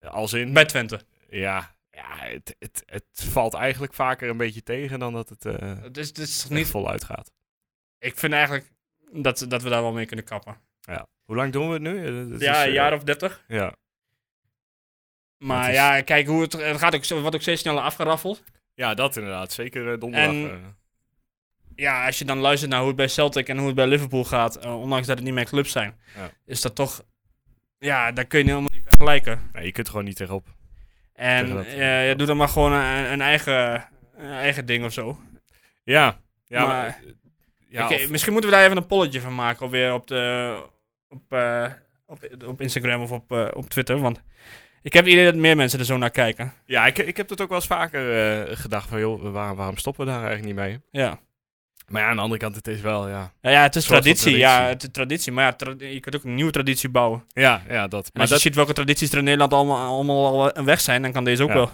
als in.
Bij Twente.
Ja, ja het, het, het valt eigenlijk vaker een beetje tegen dan dat het
Het is, het is toch
niet voluit gaat.
Ik vind eigenlijk dat, dat we daar wel mee kunnen kappen.
Ja. Hoe lang doen we het nu? Eh,
ja,
is,
een
eh,
jaar of 30.
Ja.
Maar
is-
ja, kijk, hoe het, het gaat ook, wordt ook steeds sneller afgeraffeld.
ja, dat inderdaad. Zeker donderdag.
En-. Ja, als je dan luistert naar hoe het bij Celtic en hoe het bij Liverpool gaat, ondanks dat het niet meer clubs zijn,
Ja.
is dat toch... Ja, daar kun je helemaal niet vergelijken.
nee, je kunt er gewoon niet tegenop.
En
dat-
eh, je doet dan maar gewoon een, een eigen, een eigen ding of zo.
Ja. Ja,
Maar-
ja, of-
misschien moeten we daar even een polletje van maken, of weer op, de, op, eh, op, op Instagram of op, eh, op Twitter. Want Ik heb het idee dat meer mensen er zo naar kijken.
Ja, ik, ik heb het ook wel eens vaker gedacht van, joh, waar- waarom stoppen we daar eigenlijk niet mee?
Ja.
Maar ja, aan de andere kant, het is wel, ja...
Ja, ja het is traditie.
traditie.
Ja, het is traditie. Maar ja, tra- je kunt ook een nieuwe traditie bouwen.
Ja, ja, dat.
En
Maar
als je
dat,
ziet welke tradities er in Nederland allemaal, allemaal al weg zijn, dan kan deze ook
ja.
wel.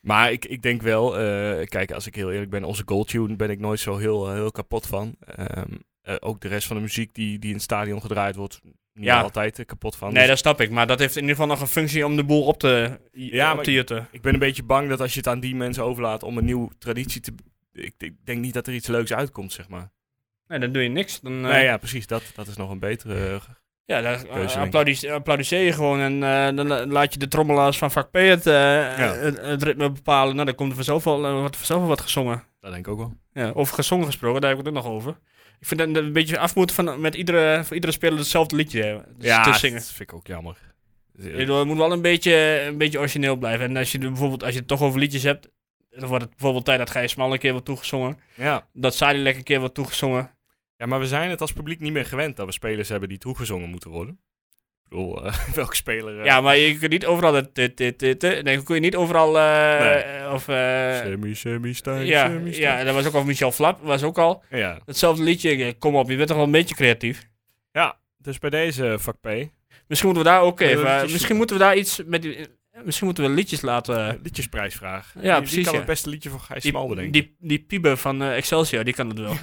Maar ik, ik denk wel, eh, kijk, als ik heel eerlijk ben, onze Goldtune ben ik nooit zo heel, eh, heel kapot van. Ehm, eh, ook de rest van de muziek die, die in het stadion gedraaid wordt, niet
Ja.
altijd eh, kapot van.
Nee,
Dus
dat snap ik. Maar dat heeft in ieder geval nog een functie om de boel op te,
Ja,
op te jutten.
Ik ben een beetje bang dat als je het aan die mensen overlaat om een nieuwe traditie te... Ik, ik denk niet dat er iets leuks uitkomt, zeg maar.
Nee, dan doe je niks. Dan, eh,
nee, ja, precies. Dat, dat is nog een betere... eh,
Ja, dan applaudisseer je gewoon en eh, dan la- laat je de trommelaars van vak P het, eh, het, het ritme bepalen. Nou, dan komt er vanzelf wel, eh, wordt er vanzelf wat gezongen.
dat denk ik ook wel.
Ja, over gezongen gesproken, daar heb ik het ook nog over. Ik vind dat een beetje af moeten van met iedere, voor iedere speler hetzelfde liedje eh,
Ja,
te zingen.
dat vind ik ook jammer.
Het moet wel een beetje, een beetje origineel blijven. En als je, bijvoorbeeld, als je het toch over liedjes hebt, dan wordt het bijvoorbeeld tijd dat Gijs Smal een keer wordt toegezongen.
Ja.
Dat Sadilek een keer wordt toegezongen.
ja, maar we zijn het als publiek niet meer gewend dat we spelers hebben die toegezongen moeten worden. Ik bedoel, eh, welke speler... eh,
Ja, maar je kunt niet overal dat... dit, dit, Nee, kun je niet overal...
Nee.
Of...
Semi, semi, Stijn,
ja,
semi, Stijn.
ja, en dat was ook al Michel Flap, was ook al
ja.
hetzelfde liedje. Kom op, je bent toch wel een beetje creatief.
Ja, dus bij deze vak P.
Misschien moeten we daar ook even... misschien moeten we daar iets met... die- Misschien moeten we liedjes laten...
liedjesprijsvraag.
Ja,
wie
precies,
kan
ja.
het beste liedje voor Gijs Smal
Die,
bedenken?
die, die Piebe van eh, Excelsior, die kan het wel.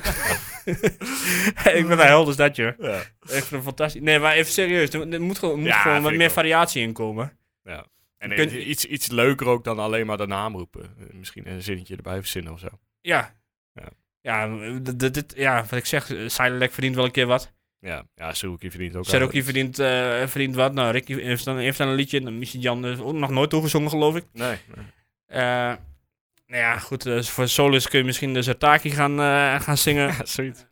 ik ben daar held als dat, joh.
Ja.
Vind het fantastisch. Nee, maar even serieus. Er, moet, gewoon- er moet
Ja,
gewoon wat meer variatie in komen.
ja. En
Kun-
eh, iets, iets leuker ook dan alleen maar de naam roepen. Eh, Misschien een zinnetje erbij verzinnen of zo.
Ja.
Ja.
Ja, d- dit, ja, wat ik zeg, eh, Silent verdient wel een keer wat.
Ja, ja Seruki verdient ook wel
verdient, eh, verdient wat. Nou, Ricky heeft dan, heeft dan een liedje. En Jan is ook nog nooit toegezongen, geloof ik.
Nee, nee.
Eh, nou ja, goed. eh, voor Solus kun je misschien de Zataki gaan, eh, gaan zingen.
Ja, zoiets.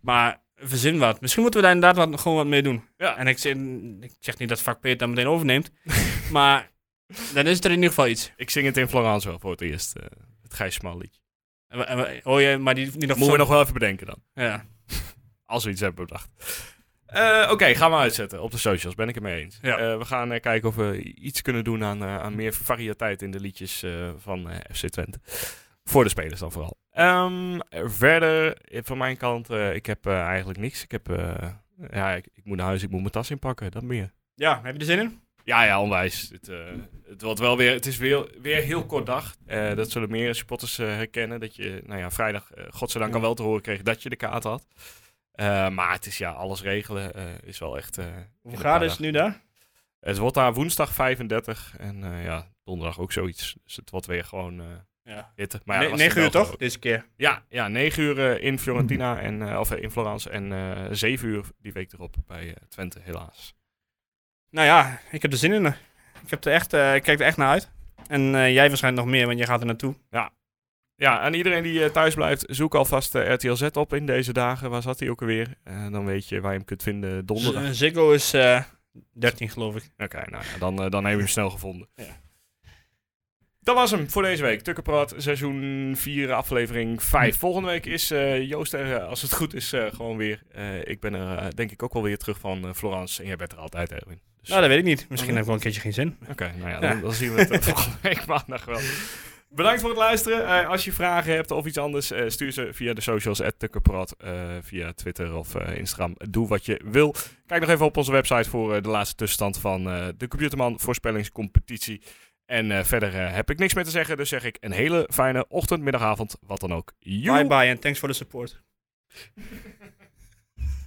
Maar verzin wat. Misschien moeten we daar inderdaad wat, gewoon wat mee doen.
Ja.
En ik zeg, ik zeg niet dat vak P het dan meteen overneemt. maar dan is het er in ieder geval iets.
Ik zing het in Florence wel voor het eerst. eh, het Gijs Smal liedje.
Oh ja, maar die, die nog
Moeten we nog wel even bedenken dan.
Ja.
Als we iets hebben bedacht. Eh, Oké, gaan we uitzetten op de socials. Ben ik het mee eens.
Ja.
Eh, we gaan eh, kijken of we iets kunnen doen aan, aan meer variëteit in de liedjes van FC Twente. Voor de spelers dan vooral. Ehm, verder, van mijn kant, ik heb eigenlijk niks. Ik heb, ja, ik, ik moet naar huis, ik moet mijn tas inpakken, dat meer.
ja, heb je er zin in?
Ja, ja, onwijs. Het, het wordt wel weer, het is weer, weer heel kort dag. Dat zullen meer supporters herkennen. Dat je, nou ja, vrijdag, godzijdank al wel te horen kreeg dat je de kaart had. Eh, maar het is ja, alles regelen eh, is wel echt... eh,
Hoe gaat het nu daar?
Het wordt daar woensdag 35 en ja, donderdag ook zoiets. Dus het wordt weer gewoon
Ja.
hitte. Maar ja,
Ne-
dat was
9 uur toch? Deze keer.
Ja, ja, 9 uur in Fiorentina en, of in Florence en eh 7 uur die week erop bij Twente, helaas.
Nou ja, ik heb er zin in. Ik, heb er echt, ik kijk er echt naar uit. En jij waarschijnlijk nog meer, want jij gaat er naartoe.
Ja, en iedereen die eh, thuis blijft, zoek alvast eh, RTL Z op in deze dagen. Waar zat hij ook alweer? Eh, dan weet je waar je hem kunt vinden donderdag.
Z- Ziggo is eh 13 geloof ik.
Oké, nou ja, dan, dan hebben we hem snel gevonden.
Ja.
Dat was hem voor deze week. Tukkenpraat, seizoen 4, aflevering 5. Volgende week is Joost er, als het goed is, gewoon weer. Ik ben er denk ik ook wel weer terug van Florence. En jij bent er altijd, Erwin. Dus,
Nou, dat weet ik niet. Misschien heb ik wel een keertje geen zin.
Oké, nou ja,
Ja.
dan, dan zien we het volgende week maandag wel. Bedankt voor het luisteren. Eh, als je vragen hebt of iets anders, eh, stuur ze via de socials, Tukkenpraat, eh, via Twitter of Instagram. Doe wat je wil. Kijk nog even op onze website voor de laatste tussenstand van de Computerman voorspellingscompetitie. En verder heb ik niks meer te zeggen, dus zeg ik een hele fijne ochtend, middag, avond, wat dan ook.
Bye bye en thanks voor de support.